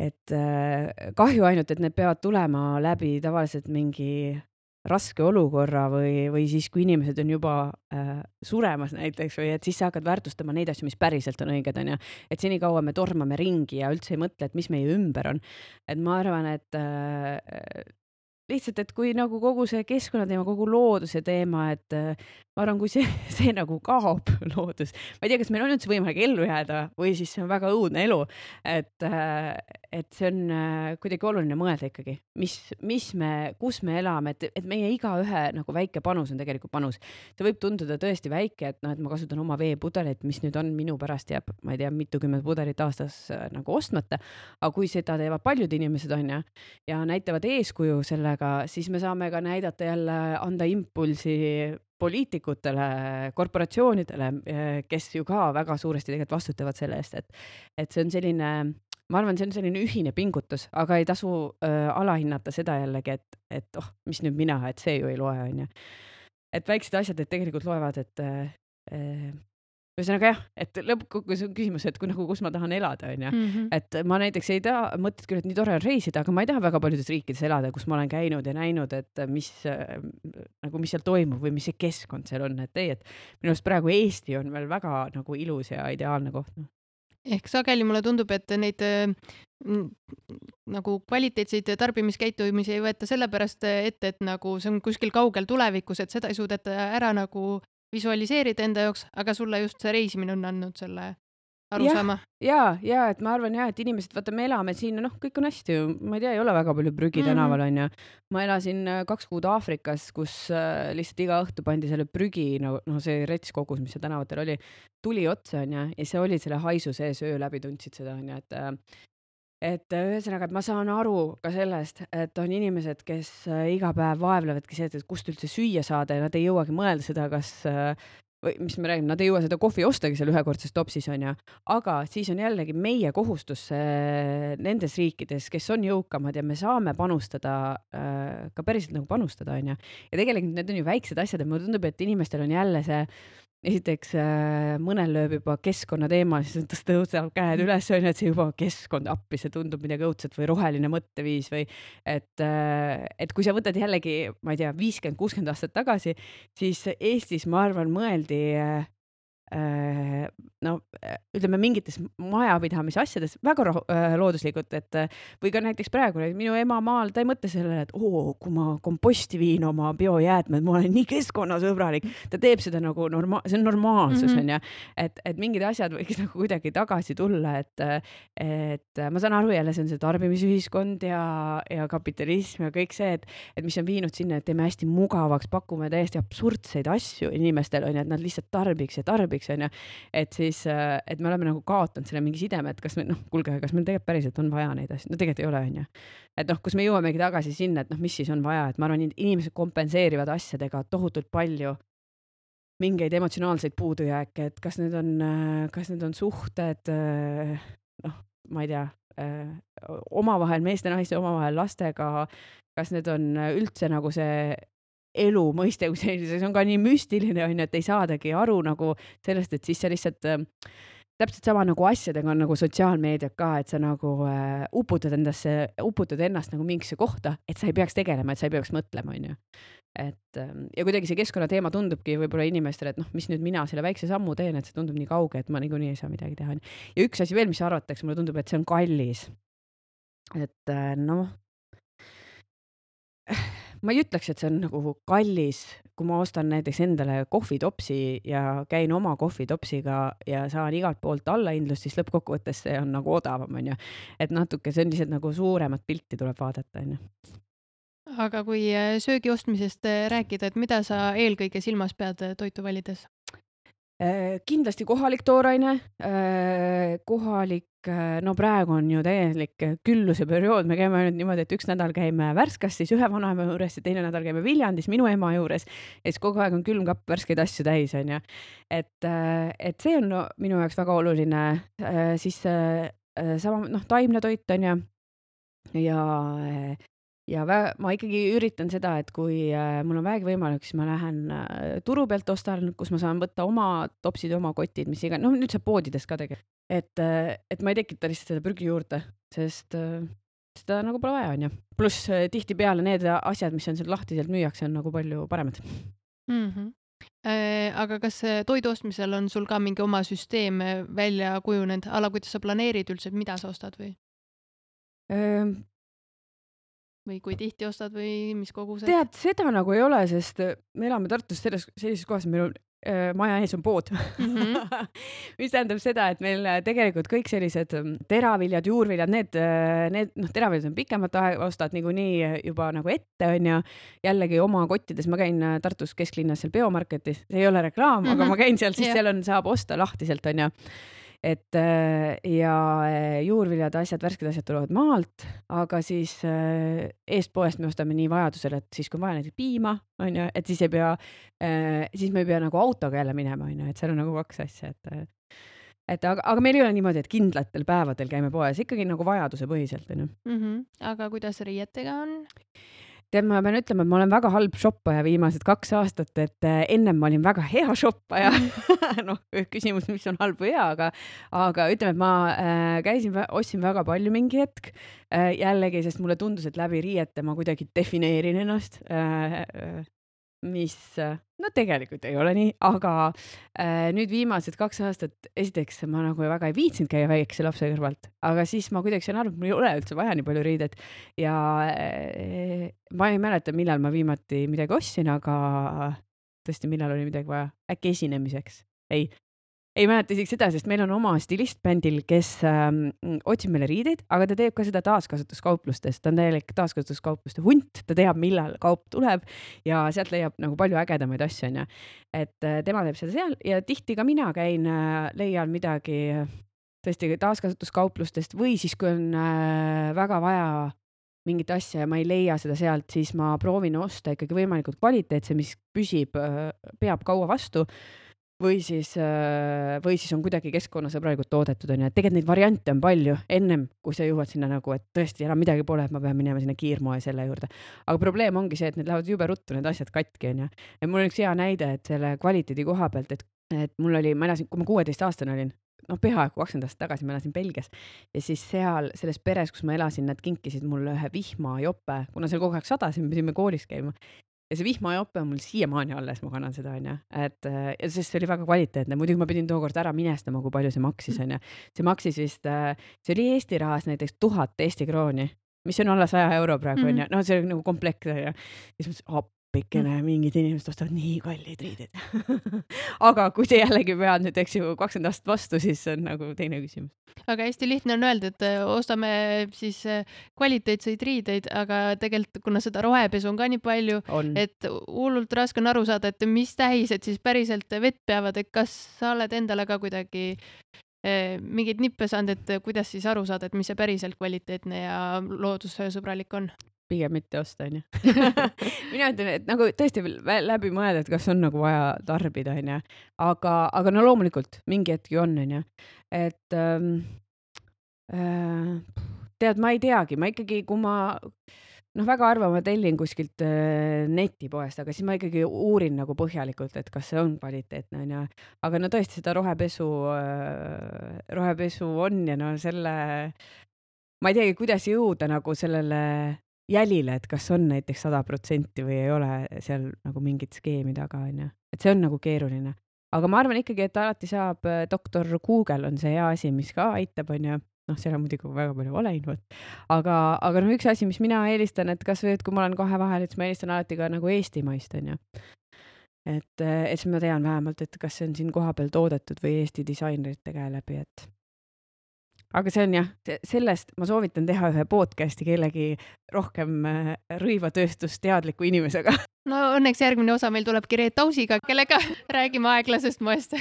et äh, kahju ainult, et need peavad tulema läbi tavaliselt mingi raske olukorra või, või siis, kui inimesed on juba äh, suremas näiteks või et siis sa hakkad väärtustama neid asju, mis päriselt on õiged, onju. et senikaua me tormame ringi ja üldse ei mõtle, et mis meie ümber on. et ma arvan, et äh, lihtsalt, et kui nagu kogu see keskkonnateema, kogu looduse teema, et äh, ma arvan, kui see, see nagu kaob, loodus, ma ei tea, kas meil on üldse võimalik ellu jääda või siis see on väga õudne elu. et, äh, et see on äh, kuidagi oluline mõelda ikkagi, mis, mis me, kus me elame, et, et meie igaühe nagu väike panus on tegelikult panus. see võib tunduda tõesti väike, et noh, et ma kasutan oma veepudelit, mis nüüd on minu pärast jääb, ma ei tea, mitukümmend pudelit aastas nagu ostmata. aga kui seda teevad paljud inimesed, on ju, ja näitavad eeskuju selle sellega, siis me saame ka näidata jälle, anda impulsi poliitikutele, korporatsioonidele, kes ju ka väga suuresti tegelikult vastutavad selle eest, et, et see on selline, ma arvan, see on selline ühine pingutus, aga ei tasu äh, alahinnata seda jällegi, et, et oh, mis nüüd mina, et see ju ei loe, onju. et väiksed asjad, et tegelikult loevad, et äh, ühesõnaga jah, et lõppkokkuvõttes on küsimus, et kui nagu, kus ma tahan elada, onju. Mhm. et ma näiteks ei taha, mõtled küll, et nii tore on reisida, aga ma ei taha väga paljudes riikides elada, kus ma olen käinud ja näinud, et mis nagu, mis seal toimub või mis see keskkond seal on, et ei, et minu arust praegu Eesti on veel väga nagu ilus ja ideaalne koht no ehk sageli mulle tundub, et neid nagu kvaliteetseid tarbimiskäitumisi ei võeta sellepärast ette, et nagu see on kuskil kaugel tulevikus, et seda ei suudeta ära nagu visualiseerida enda jaoks, aga sulle just see reisimine on andnud selle arusaama. ja, ja, ja et ma arvan ja, et inimesed, vaata, me elame siin, noh, kõik on hästi ju, ma ei tea, ei ole väga palju prügi mm tänaval onju. ma elasin äh, kaks kuud Aafrikas, kus äh, lihtsalt iga õhtu pandi selle prügi, no, noh, see retskogus, mis seal tänavatel oli, tuli otsa onju ja sa olid selle haisu sees öö läbi, tundsid seda onju, et äh, et ühesõnaga, et ma saan aru ka sellest, et on inimesed, kes iga päev vaevlevadki see, et kust üldse süüa saada ja nad ei jõuagi mõelda seda, kas või mis me räägime, nad ei jõua seda kohvi ostagi seal ühekordses topsis onju, aga siis on jällegi meie kohustus nendes riikides, kes on jõukamad ja me saame panustada äh, ka päriselt nagu panustada onju. ja tegelikult need on ju väiksed asjad ja mulle tundub, et inimestel on jälle see esiteks äh, mõnel lööb juba keskkonna teema, siis tõuseb käed üles, onju, et see juba keskkond appi, see tundub midagi õudset või roheline mõtteviis või et, äh, et kui sa võtad jällegi, ma ei tea, viiskümmend, kuuskümmend aastat tagasi, siis Eestis, ma arvan, mõeldi äh, no ütleme mingites majapidamise asjades väga rahu, äh, looduslikult, et või ka näiteks praegu minu ema maal, ta ei mõtle sellele, et oo, kui ma komposti viin oma biojäätmed, ma olen nii keskkonnasõbralik. ta teeb seda nagu norma-, see on normaalsus mm, onju -hmm.. et, et mingid asjad võiks nagu kuidagi tagasi tulla, et, et ma saan aru jälle, see on see tarbimisühiskond ja, ja kapitalism ja kõik see, et, et mis on viinud sinna, et teeme hästi mugavaks, pakume täiesti absurdseid asju inimestele onju, et nad lihtsalt tarbiks ja tarbiks onju. et siis, et me oleme nagu kaotanud selle mingi sideme, et kas me noh, kuulge, kas meil tegelikult päriselt on vaja neid asju, no tegelikult ei ole onju. et noh, kus me jõuamegi tagasi sinna, et noh, mis siis on vaja, et ma arvan, inimesed kompenseerivad asjadega tohutult palju mingeid emotsionaalseid puudujääke, et kas need on, kas need on suhted, noh, ma ei tea, omavahel, meeste-naiste omavahel, lastega, kas need on üldse nagu see elu mõiste kui selline, see on ka nii müstiline onju, et ei saadagi aru nagu sellest, et siis sa lihtsalt äh, täpselt sama nagu asjadega on nagu sotsiaalmeediat ka, et sa nagu äh, uputad endasse, uputad ennast nagu mingisse kohta, et sa ei peaks tegelema, et sa ei peaks mõtlema, onju. et ähm, ja kuidagi see keskkonnateema tundubki võib-olla inimestele, et noh, mis nüüd mina selle väikse sammu teen, et see tundub nii kauge, et ma niikuinii ei saa midagi teha. ja üks asi veel, mis arvatakse, mulle tundub, et see on kallis. et äh, noh ma ei ütleks, et see on nagu kallis, kui ma ostan näiteks endale kohvitopsi ja käin oma kohvitopsiga ja saan igalt poolt allahindlust, siis lõppkokkuvõttes see on nagu odavam, onju. et natuke, see on lihtsalt nagu suuremat pilti tuleb vaadata, onju aga kui äh, söögi ostmisest äh, rääkida, et mida sa eelkõige silmas pead äh, toitu valides? Kindlasti kohalik tooraine, kohalik Äh, no praegu on ju täielik külluse periood, me käime ainult niimoodi, et üks nädal käime Värskas, siis ühe vanaema juures ja teine nädal käime Viljandis minu ema juures. ja siis kogu aeg on külmkapp värskeid asju täis, onju. et, äh, et see on no, minu jaoks väga oluline, äh, siis sama noh, taimne toit onju ja ja vä- ma ikkagi üritan seda, et kui äh, mul on vähegi võimalik, siis ma lähen äh, turu pealt ostan, kus ma saan võtta oma topsid oma kotid, mis iganes, noh nüüd saab poodides ka tegelikult, et äh,, et ma ei tekita lihtsalt seda prügi juurde, sest äh, seda nagu pole vaja, onju. pluss äh, tihtipeale need asjad, mis on seal lahtiselt müüakse, on nagu palju paremad mm. -hmm. Äh, aga kas toidu ostmisel on sul ka mingi oma süsteem äh, välja kujunenud, ala kuidas sa planeerid üldse, mida sa ostad või? Äh, või kui tihti ostad või mis kogused? tead, seda nagu ei ole, sest äh, me elame Tartus selles, sellises kohas, meil on äh, maja ees on pood mm. -hmm. mis tähendab seda, et meil äh, tegelikult kõik sellised ähm, teraviljad, juurviljad, need, äh, need noh, teraviljad on pikemat aega, ostad niikuinii juba nagu ette, onju. jällegi oma kottides, ma käin Tartus kesklinnas seal Biomarketis, see ei ole reklaam mm, -hmm. aga mhm. ma käin seal, siis yeah. seal on, saab osta lahtiselt, onju et äh, ja äh, juurviljad, asjad, värsked asjad tulevad maalt, aga siis äh, eestpoest me ostame nii vajadusel, et siis kui on vaja näiteks piima, on ju, et siis ei pea, siis me ei pea nagu autoga jälle minema, on ju, et seal on nagu kaks asja, et et aga, aga meil ei ole niimoodi, et kindlatel päevadel käime poes, ikkagi nagu vajadusepõhiselt, on ju. Mhm. aga kuidas riietega on? Tead, ma pean ütlema, et ma olen väga halb shoppaja viimased kaks aastat, et äh, ennem ma olin väga hea shoppaja. Noh, küsimus, mis on halb või hea, aga, aga ütleme, et ma äh, käisin, ostsin väga palju mingi hetk äh, jällegi, sest mulle tundus, et läbi riiete ma kuidagi defineerin ennast äh, äh mis no tegelikult ei ole nii, aga äh, nüüd viimased kaks aastat, esiteks ma nagu väga ei viitsinud käia väikese lapse kõrvalt, aga siis ma kuidagi sain aru, et mul ei ole üldse vaja nii palju riideid. Ja äh, ma ei mäleta, millal ma viimati midagi ostsin, aga tõesti, millal oli midagi vaja, äkki esinemiseks, ei, ei mäleta isegi seda, sest meil on oma stilist bändil, kes ähm, otsib meile riideid, aga ta teeb ka seda taaskasutuskauplustest, ta on täielik taaskasutuskaupluste hunt, ta teab, millal kaup tuleb ja sealt leiab nagu palju ägedamaid asju, onju. et äh, tema teeb seda seal ja tihti ka mina käin äh,, leian midagi tõesti taaskasutuskauplustest või siis, kui on äh, väga vaja mingit asja ja ma ei leia seda sealt, siis ma proovin osta ikkagi võimalikult kvaliteetse, mis püsib, äh, peab kaua vastu või siis, äh, või siis on kuidagi keskkonnasõbralikult toodetud, onju, et tegelikult neid variante on palju ennem, kui sa jõuad sinna nagu, et tõesti enam midagi pole, et ma pean minema sinna kiirmoe selle juurde. aga probleem ongi see, et need lähevad jube ruttu, need asjad katki, onju. ja mul on üks hea näide, et selle kvaliteedi koha pealt, et, et mul oli, ma elasin, kui ma kuueteistaastane olin, noh, peaaegu kakskümmend aastat tagasi ma elasin Belgias ja siis seal selles peres, kus ma elasin, nad kinkisid mulle ühe vihmajope, kuna seal kogu aeg sadas ja me pidime koolis käima ja see vihmajope on mul siiamaani alles, ma kannan seda onju, et ja sest see oli väga kvaliteetne, muidugi ma pidin tookord ära minestama, kui palju see maksis onju. see maksis vist, see oli Eesti rahas näiteks tuhat Eesti krooni mis on alla saja euro praegu onju mm -hmm., no see on nagu komplekt onju. ja siis mõtlesin, appikene, mingid inimesed ostavad nii kalleid riideid aga kui sa jällegi pead nüüd, eks ju, kakskümmend aastat vastu, siis see on nagu teine küsimus. aga hästi lihtne on öelda, et äh, ostame siis äh, kvaliteetseid riideid, aga tegelikult, kuna seda rohepesu on ka nii palju, et hullult raske on aru saada, et mis tähised siis päriselt vett peavad, et kas sa oled endale ka kuidagi äh, mingeid nippe saanud, et kuidas siis aru saada, et mis see päriselt kvaliteetne ja loodussõbralik on? Pigem mitte osta, onju. mina ütlen, et nagu tõesti läbi mõelda, et kas on nagu vaja tarbida, onju. aga, aga no loomulikult mingi hetk ju on, onju. et ähm, äh, tead, ma ei teagi, ma ikkagi, kui ma noh, väga harva ma tellin kuskilt äh, netipoest, aga siis ma ikkagi uurin nagu põhjalikult, et kas see on kvaliteetne onju. aga no tõesti seda rohepesu äh,, rohepesu on ja no selle, ma ei teagi, kuidas jõuda nagu sellele jälile, et kas on näiteks sada protsenti või ei ole seal nagu mingit skeemi taga, onju. et see on nagu keeruline. aga ma arvan ikkagi, et alati saab, äh, doktor Google on see hea asi, mis ka aitab, onju noh, seal on muidugi väga palju valeinfot, aga, aga noh, üks asi, mis mina eelistan, et kasvõi, et kui ma olen kahe vahel, siis ma eelistan alati ka nagu eestimaist, onju. et, äh, et siis ma tean vähemalt, et kas see on siin kohapeal toodetud või Eesti disainerite käe läbi, et aga see on jah, sellest ma soovitan teha ühe podcast'i kellegi rohkem äh, rõivatööstusteadliku inimesega. no õnneks järgmine osa meil tulebki Reet Ausiga, kellega räägime aeglasest moest.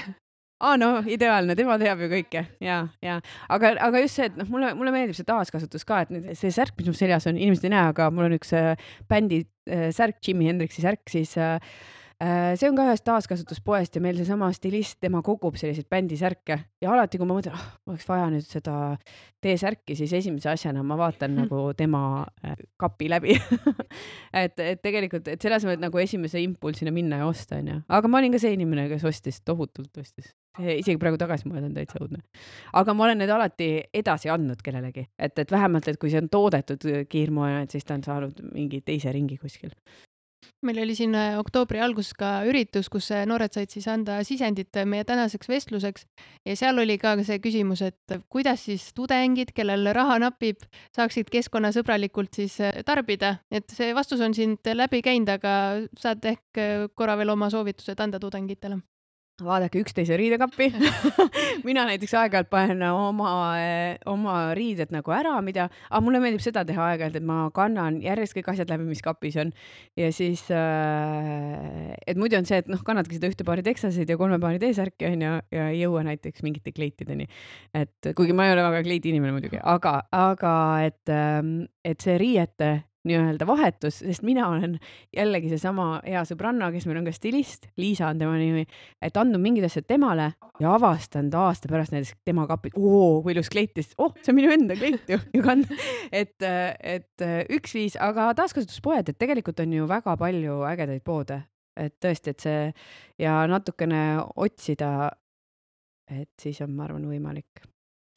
Aa ah, no ideaalne, tema teab ju kõike. Ja, ja aga, aga just see, et noh, mulle, mulle meeldib see taaskasutus ka, et nüüd see särk, mis mul seljas on, inimesed ei näe, aga mul on üks äh, bändi äh, särk, Jimi Hendrixi särk, siis Äh, see on ka ühest taaskasutuspoest ja meil seesama stilist, tema kogub selliseid bändisärke ja alati, kui ma mõtlen, ah, oleks vaja nüüd seda T-särki, siis esimese asjana ma vaatan mm. nagu tema äh, kapi läbi et, et tegelikult, et selle asemel, et nagu esimese impulsina minna ja osta, onju. aga ma olin ka see inimene, kes ostis, tohutult ostis. isegi praegu tagasi mõelda on täitsa õudne. aga ma olen need alati edasi andnud kellelegi, et, et vähemalt, et kui see on toodetud kiirmoena, et siis ta on saanud mingi teise ringi kuskil meil oli siin äh, oktoobri alguses ka üritus, kus äh, noored said siis anda sisendit äh, meie tänaseks vestluseks. Ja seal oli ka see küsimus, et kuidas siis tudengid, kellel raha napib, saaksid keskkonnasõbralikult siis tarbida, et see vastus on siit läbi käinud, aga saad ehk korra veel oma soovitused anda tudengitele vaadake üksteise riidekappi mina näiteks aeg-ajalt panen oma, oma riided nagu ära, mida, aga mulle meeldib seda teha aeg-ajalt, et ma kannan järjest kõik asjad läbi, mis kapis on. ja siis äh,, et muidu on see, et noh, kannadki seda ühte paari teksaseid ja kolme paari T-särki onju ja ei jõua näiteks mingite kleitideni. et kuigi ma ei ole väga kleidi inimene muidugi, aga, aga et, ähm, et see riiete nii-öelda vahetus, sest mina olen jällegi seesama hea sõbranna, kes meil on ka stilist, Liisa on tema nimi, et andnud mingid asjad temale ja avastanud aasta pärast näiteks tema kapid, oo kui ilus kleit ja siis, oh, see on minu enda kleit ju, ju kanda. et, et üks viis, aga taaskasutuspoed, et tegelikult on ju väga palju ägedaid poode, et tõesti, et see ja natukene otsida, et siis on, ma arvan, võimalik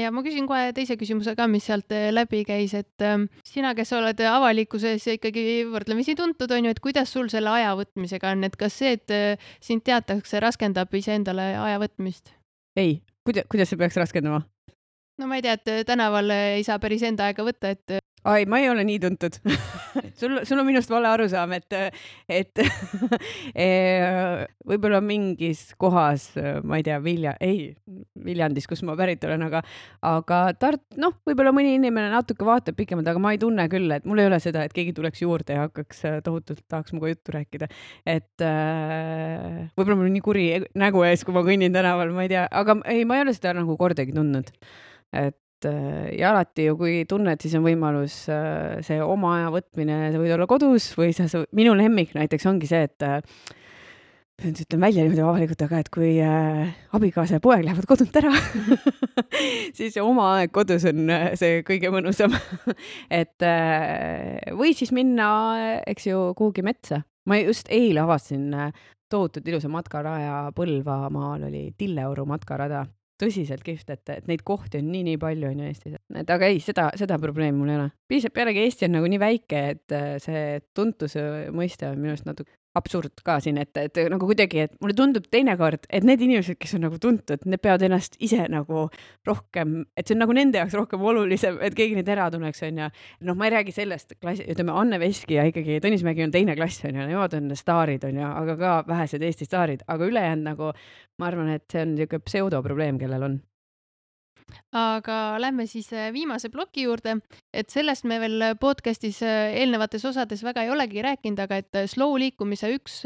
ja ma küsin kohe teise küsimuse ka, mis sealt äh, läbi käis, et äh, sina, kes oled avalikkuses ikkagi võrdlemisi tuntud, on ju, et kuidas sul selle aja võtmisega on, et kas see, et äh, sind teatakse, raskendab iseendale aja võtmist? ei, kuidas, kuidas see peaks raskendama? no ma ei tea, et tänaval ei saa päris enda aega võtta, et ai, ma ei ole nii tuntud sul, sul on minust vale arusaam, et, et eh, võib-olla mingis kohas, ma ei tea, Vilja, ei, Viljandis, kus ma pärit olen, aga, aga Tart-, noh, võib-olla mõni inimene natuke vaatab pikemalt, aga ma ei tunne küll, et mul ei ole seda, et keegi tuleks juurde ja hakkaks äh, tohutult, tahaks minuga juttu rääkida. et äh, võib-olla mul on nii kuri nägu ees, kui ma kõnnin tänaval, ma ei tea, aga ei, ma ei ole seda nagu kordagi tundnud. et ja alati ju, kui tunned, siis on võimalus äh, see oma aja võtmine, sa võid olla kodus või sa, minu lemmik näiteks ongi see, et äh, nüüd ütlen välja niimoodi avalikult, aga et kui äh, abikaasa ja poeg lähevad kodunt ära siis oma aeg kodus on see kõige mõnusam et äh, või siis minna, eks ju, kuhugi metsa. ma just eile avastasin tohutult ilusa matkaraja Põlvamaal oli Tilleoru matkarada tõsiselt kihvt, et, et neid kohti on nii-nii palju on ju Eestis, et aga ei, seda, seda probleemi mul ei ole. piisab, pealegi Eesti on nagu nii väike, et äh, see tuntuse mõiste on minu arust natuke absurd ka siin, et, et nagu kuidagi, et mulle tundub teinekord, et need inimesed, kes on nagu tuntud, need peavad ennast ise nagu rohkem, et see on nagu nende jaoks rohkem olulisem, et keegi neid ära tunneks, onju. noh, ma ei räägi sellest klassi, ütleme Anne Veski ja ikkagi Tõnis Mägi on teine klass, onju, nemad on staarid, onju, aga ka vähesed Eesti staarid, aga ülejäänud nagu ma arvan, et see on niisugune pseudoprobleem, kellel on aga lähme siis äh, viimase ploki juurde, et sellest me veel podcast'is äh, eelnevates osades väga ei olegi rääkinud, aga et äh, slow liikumise üks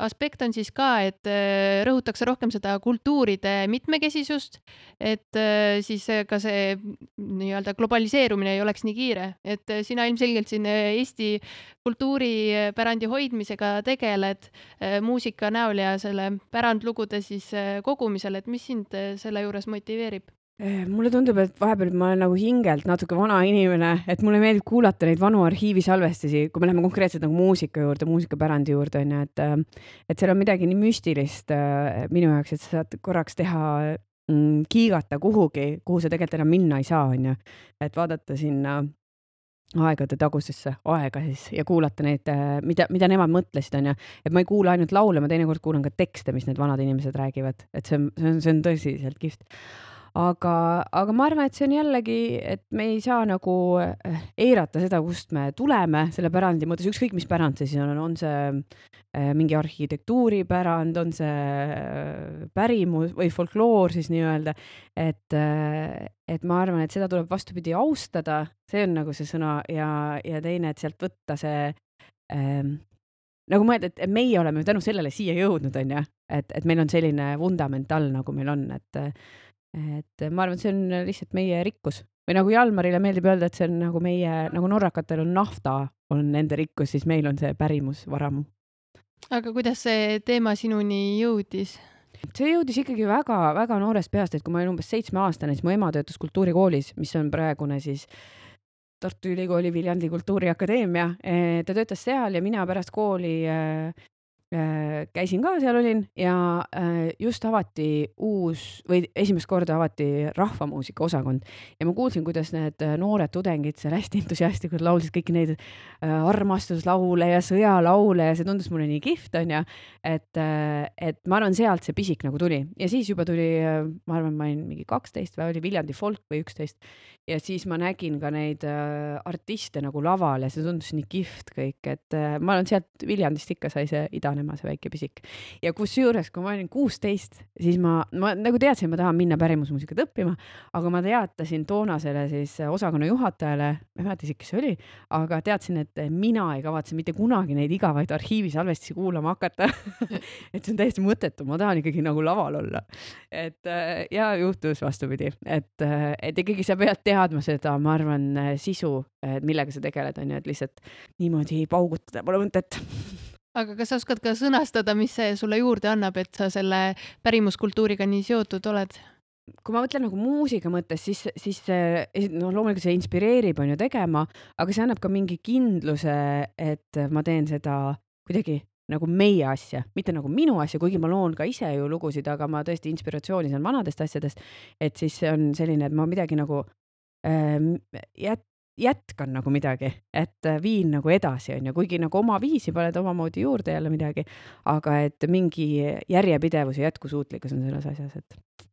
aspekt on siis ka, et rõhutakse rohkem seda kultuuride mitmekesisust, et siis ka see nii-öelda globaliseerumine ei oleks nii kiire, et sina ilmselgelt siin Eesti kultuuripärandi hoidmisega tegeled muusika näol ja selle pärandlugude siis kogumisel, et mis sind selle juures motiveerib? Eh, mulle tundub, et vahepeal ma olen nagu hingelt natuke vana inimene, et mulle meeldib kuulata neid vanu arhiivisalvestisi, kui me läheme konkreetselt nagu muusika juurde, muusikapärandi juurde onju, et et seal on midagi nii müstilist äh, minu jaoks, et sa saad korraks teha mm, kiigata kuhugi, kuhu sa tegelikult enam minna ei saa, onju. et vaadata sinna aegade tagusesse aega siis ja kuulata neid, mida, mida nemad mõtlesid, onju. et ma ei kuula ainult laule, ma teinekord kuulan ka tekste, mis need vanad inimesed räägivad, et see on, see on, see on tõsiselt kihvt aga, aga ma arvan, et see on jällegi, et me ei saa nagu eh, eirata seda, kust me tuleme selle pärandi mõttes, ükskõik mis pärand see siis on, on see eh, mingi arhitektuuripärand, on see eh, pärimus või folkloor siis nii-öelda, et, et ma arvan, et seda tuleb vastupidi austada, see on nagu see sõna ja, ja teine, et sealt võtta see ähm, nagu mõelda, et meie oleme tänu sellele siia jõudnud, onju, et, et meil on selline vundament all, nagu meil on, et et ma arvan, et see on lihtsalt meie rikkus või nagu Jalmarile meeldib öelda, et see on nagu meie, nagu norrakatel on nafta, on nende rikkus, siis meil on see pärimusvaramu. aga kuidas see teema sinuni jõudis? see jõudis ikkagi väga-väga noorest peast, et kui ma olin umbes seitsmeaastane, siis mu ema töötas kultuurikoolis, mis on praegune siis Tartu Ülikooli Viljandi Kultuuriakadeemia. ta töötas seal ja mina pärast kooli Äh, käisin ka seal olin ja äh, just avati uus või esimest korda avati rahvamuusika osakond. Ja ma kuulsin, kuidas need äh, noored tudengid seal hästi entusiastlikult laulsid kõiki neid armastuslaule ja sõjalaule ja see tundus mulle nii kihvt onju, et, et ma arvan, sealt see pisik nagu tuli. Ja siis juba tuli, ma arvan, ma olin mingi kaksteist või oli Viljandi folk või üksteist. Ja siis ma nägin ka neid artiste nagu laval ja see tundus nii kihvt kõik, et ma olen sealt Viljandist ikka sai see idanema vanema, see väike pisik. ja kusjuures, kui ma olin kuusteist, siis ma, ma nagu teadsin, ma tahan minna pärimusmuusikat õppima, aga ma teatasin toonasele siis osakonna juhatajale, ma ei mäleta isegi, kes see oli, aga teadsin, et mina ei kavatse mitte kunagi neid igavaid arhiivisalvestusi kuulama hakata et see on täiesti mõttetu, ma tahan ikkagi nagu laval olla. et ja juhtus vastupidi, et, et ikkagi sa pead teadma seda, ma arvan, sisu, millega sa tegeled, on ju, et lihtsalt niimoodi paugutada pole mõtet aga kas sa oskad ka sõnastada, mis see sulle juurde annab, et sa selle pärimuskultuuriga nii seotud oled? kui ma mõtlen nagu muusika mõttes, siis, siis noh, loomulikult see inspireerib, on ju, tegema, aga see annab ka mingi kindluse, et ma teen seda kuidagi nagu meie asja, mitte nagu minu asja, kuigi ma loon ka ise ju lugusid, aga ma tõesti inspiratsiooni saan vanadest asjadest. et siis see on selline, et ma midagi nagu äh, jät-, jätkan nagu midagi, et äh, viin nagu edasi, on ju, kuigi nagu oma viisi paned omamoodi juurde jälle midagi, aga et mingi järjepidevus ja jätkusuutlikkus on selles asjas, et.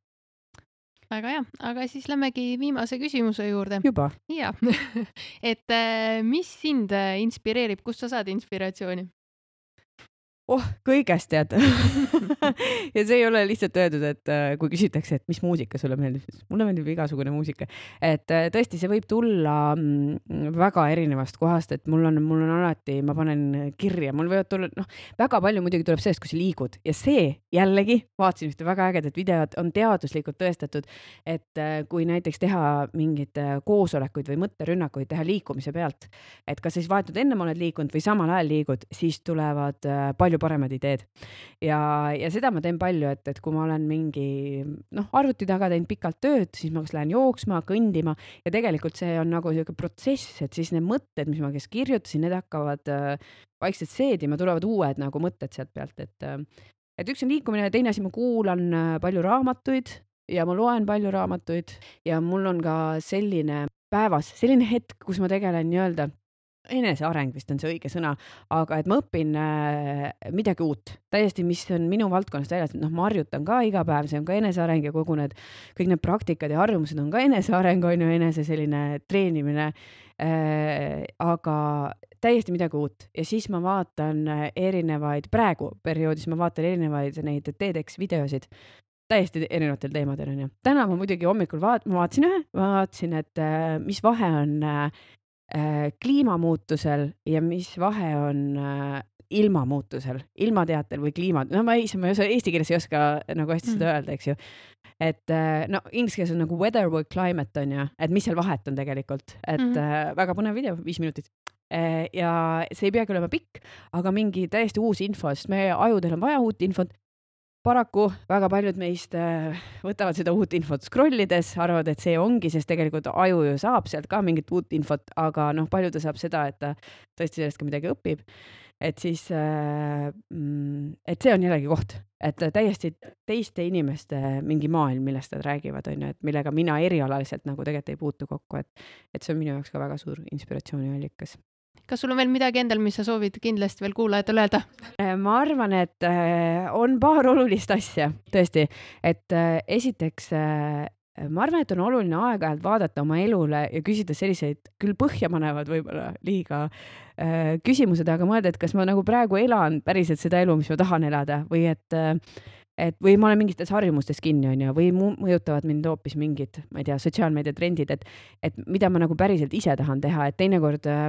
väga hea, aga siis lähmegi viimase küsimuse juurde. juba? jaa et äh, mis sind äh, inspireerib, kust sa saad inspiratsiooni? Oh, kõigest tead ja see ei ole lihtsalt öeldud, et äh, kui küsitakse, et mis muusika sulle meeldib, siis mulle meeldib igasugune muusika. et äh, tõesti, see võib tulla mm, väga erinevast kohast, et mul on, mul on alati, ma panen kirja, mul võivad tulla, noh, väga palju muidugi tuleb sellest, kui sa liigud ja see jällegi, vaatasin ühte väga ägedat videot, on teaduslikult tõestatud, et äh, kui näiteks teha mingeid koosolekuid või mõtterünnakuid teha liikumise pealt, et kas siis vahetult ennem oled liikunud või samal ajal liigud, siis tulevad palju palju paremad ideed. ja, ja seda ma teen palju, et, et kui ma olen mingi noh, arvuti taga teinud pikalt tööd, siis ma kas lähen jooksma, kõndima ja tegelikult see on nagu sihuke protsess, et siis need mõtted, mis ma kes kirjutasin, need hakkavad äh, vaikselt seedima, tulevad uued nagu mõtted sealt pealt, et äh, et üks on liikumine ja teine asi, ma kuulan äh, palju raamatuid ja ma loen palju raamatuid ja mul on ka selline päevas selline hetk, kus ma tegelen nii-öelda eneseareng vist on see õige sõna, aga et ma õpin äh, midagi uut, täiesti, mis on minu valdkonnast väljas, et noh, ma harjutan ka iga päev, see on ka eneseareng ja kogu need, kõik need praktikad ja harjumused on ka eneseareng, on ju, enese selline treenimine äh,. aga täiesti midagi uut ja siis ma vaatan erinevaid, praegu perioodis ma vaatan erinevaid neid TEDx videosid täiesti erinevatel teemadel onju. täna ma muidugi hommikul vaat-, ma vaatasin ühe, vaatasin, et äh, mis vahe on äh, Äh, kliimamuutusel ja mis vahe on äh, ilmamuutusel, ilmateatel või kliima, no ma ei, ma ei oska, eesti keeles ei oska nagu hästi seda mm. öelda, eks ju. et äh, no inglise keeles on nagu weather või climate on ju, et mis seal vahet on tegelikult, et mm -hmm. väga põnev video, viis minutit. ja see ei peagi olema pikk, aga mingi täiesti uus info, sest meie ajudel on vaja uut infot paraku väga paljud meist äh, võtavad seda uut infot scroll ides, arvavad, et see ongi, sest tegelikult aju ju saab sealt ka mingit uut infot, aga noh, palju ta saab seda, et ta tõesti sellest ka midagi õpib. et siis, äh, mm, et see on jällegi koht, et täiesti teiste inimeste mingi maailm, millest nad räägivad, on ju, et millega mina erialaliselt nagu tegelikult ei puutu kokku, et, et see on minu jaoks ka väga suur inspiratsiooniallikas kas sul on veel midagi endal, mis sa soovid kindlasti veel kuulajatele öelda? Äh, ma arvan, et äh, on paar olulist asja tõesti, et äh, esiteks ma arvan, et on oluline aeg-ajalt vaadata oma elule ja küsida selliseid küll põhjapanevad võib-olla liiga äh, küsimused, aga mõelda, et kas ma nagu praegu elan päriselt seda elu, mis ma tahan elada või et äh, et või ma olen mingites harjumustes kinni, onju, või mõjutavad mind hoopis mingid, ma ei tea, sotsiaalmeedia trendid, et, et mida ma nagu päriselt ise tahan teha, et teinekord äh,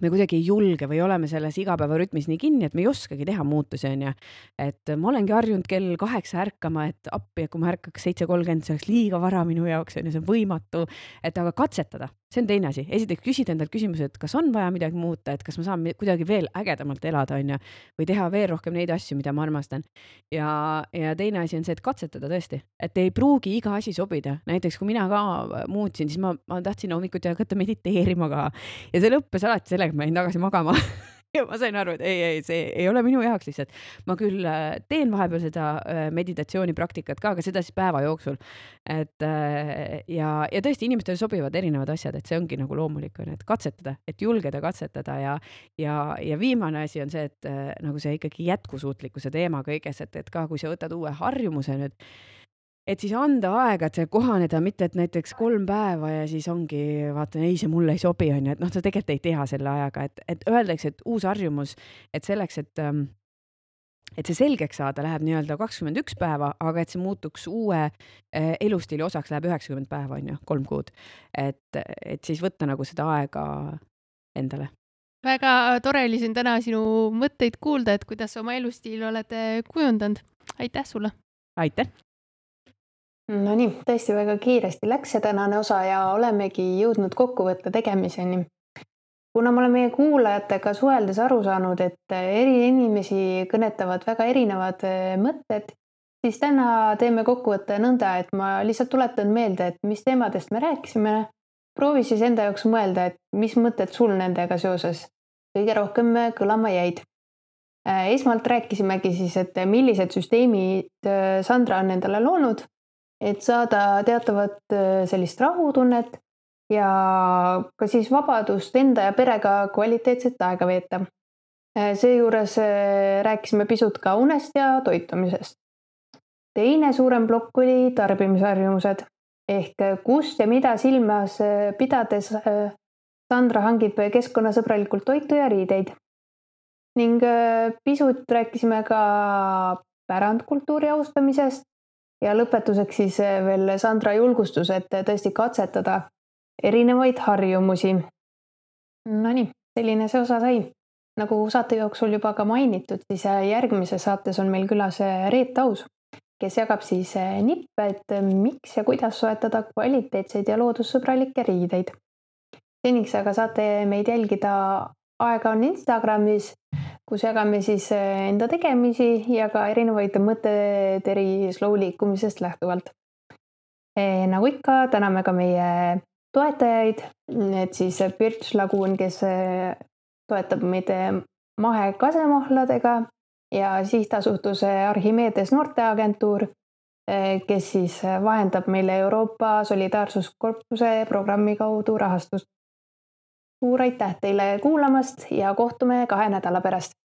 me kuidagi ei julge või oleme selles igapäevarütmis nii kinni, et me ei oskagi teha muutusi, onju. et ma olengi harjunud kell kaheksa ärkama, et appi, et kui ma ärkaks seitse kolmkümmend, see oleks liiga vara minu jaoks, onju, see on võimatu. et aga katsetada, see on teine asi. esiteks küsida endalt küsimuse, et kas on vaja midagi muuta, et kas ma saan kuidagi veel ägedamalt elada, onju, või teha veel rohkem neid asju, mida ma armastan. ja, ja teine asi on see, et katsetada tõesti, et ei pruugi iga asi sobida. näiteks kui mina ka muutsin, siis ma, ma tahtsin hommikuti hakata mediteerima ka ja see lõppes alati sellega, et ma jäin tagasi magama ja ma sain aru, et ei, ei, see ei ole minu jaoks lihtsalt. ma küll äh, teen vahepeal seda äh, meditatsioonipraktikat ka, aga seda siis päeva jooksul. et äh, ja, ja tõesti inimestele sobivad erinevad asjad, et see ongi nagu loomulik on et katsetada, et julgeda katsetada ja, ja, ja viimane asi on see, et nagu see ikkagi jätkusuutlikkuse teema kõiges, et, et ka kui sa võtad uue harjumuse nüüd et siis anda aega, et see kohaneda, mitte et näiteks kolm päeva ja siis ongi, vaatan, ei, see mulle ei sobi, onju, et noh, sa tegelikult ei tea selle ajaga, et, et öeldakse, et uus harjumus, et selleks, et ähm, et see selgeks saada, läheb nii-öelda kakskümmend üks päeva, aga et see muutuks uue äh, elustiili osaks, läheb üheksakümmend päeva, on ju, kolm kuud. et, et siis võtta nagu seda aega endale. väga tore oli siin täna sinu mõtteid kuulda, et kuidas sa oma elustiili oled kujundanud. aitäh sulle! aitäh! Nonii, tõesti väga kiiresti läks see tänane osa ja olemegi jõudnud kokkuvõtte tegemiseni. kuna ma olen meie kuulajatega suheldes aru saanud, et eri inimesi kõnetavad väga erinevad eh, mõtted, siis täna teeme kokkuvõtte nõnda, et ma lihtsalt tuletan meelde, et mis teemadest me rääkisime. proovi siis enda jaoks mõelda, et mis mõtted sul nendega seoses kõige rohkem kõlama jäid eh, esmalt rääkisimegi siis, et millised süsteemid eh, Sandra on endale loonud et saada teatavat äh, sellist rahutunnet ja ka siis vabadust enda ja perega kvaliteetset aega veeta. Äh, seejuures äh, rääkisime pisut ka unest ja toitumisest. teine suurem plokk oli tarbimisharjumused ehk kust ja mida silmas pidades Sandra hangib keskkonnasõbralikult toitu ja riideid. ning pisut rääkisime ka pärandkultuuri austamisest ja lõpetuseks siis eh, veel Sandra julgustus, et tõesti katsetada erinevaid harjumusi. Nonii, selline see osa sai. nagu saate jooksul juba ka mainitud, siis eh, järgmises saates on meil külas eh, Reet Aus, kes jagab siis nippe, et miks ja kuidas soetada kvaliteetseid ja loodussõbralikke riideid. seniks aga saate meid jälgida Aega on Instagramis kus jagame siis eh, enda tegemisi ja ka erinevaid mõtteid eri slow liikumisest lähtuvalt. Eh, nagu ikka, täname ka meie toetajaid, et siis Birch Lagoon, kes eh, toetab meid mahekasemahladega ja sihtasutuse Archimedes noorteagentuur, kes siis vahendab meile Euroopa Solidaarsuskorpuse programmi kaudu rahastust. Suur aitäh teile kuulamast ja kohtume kahe nädala pärast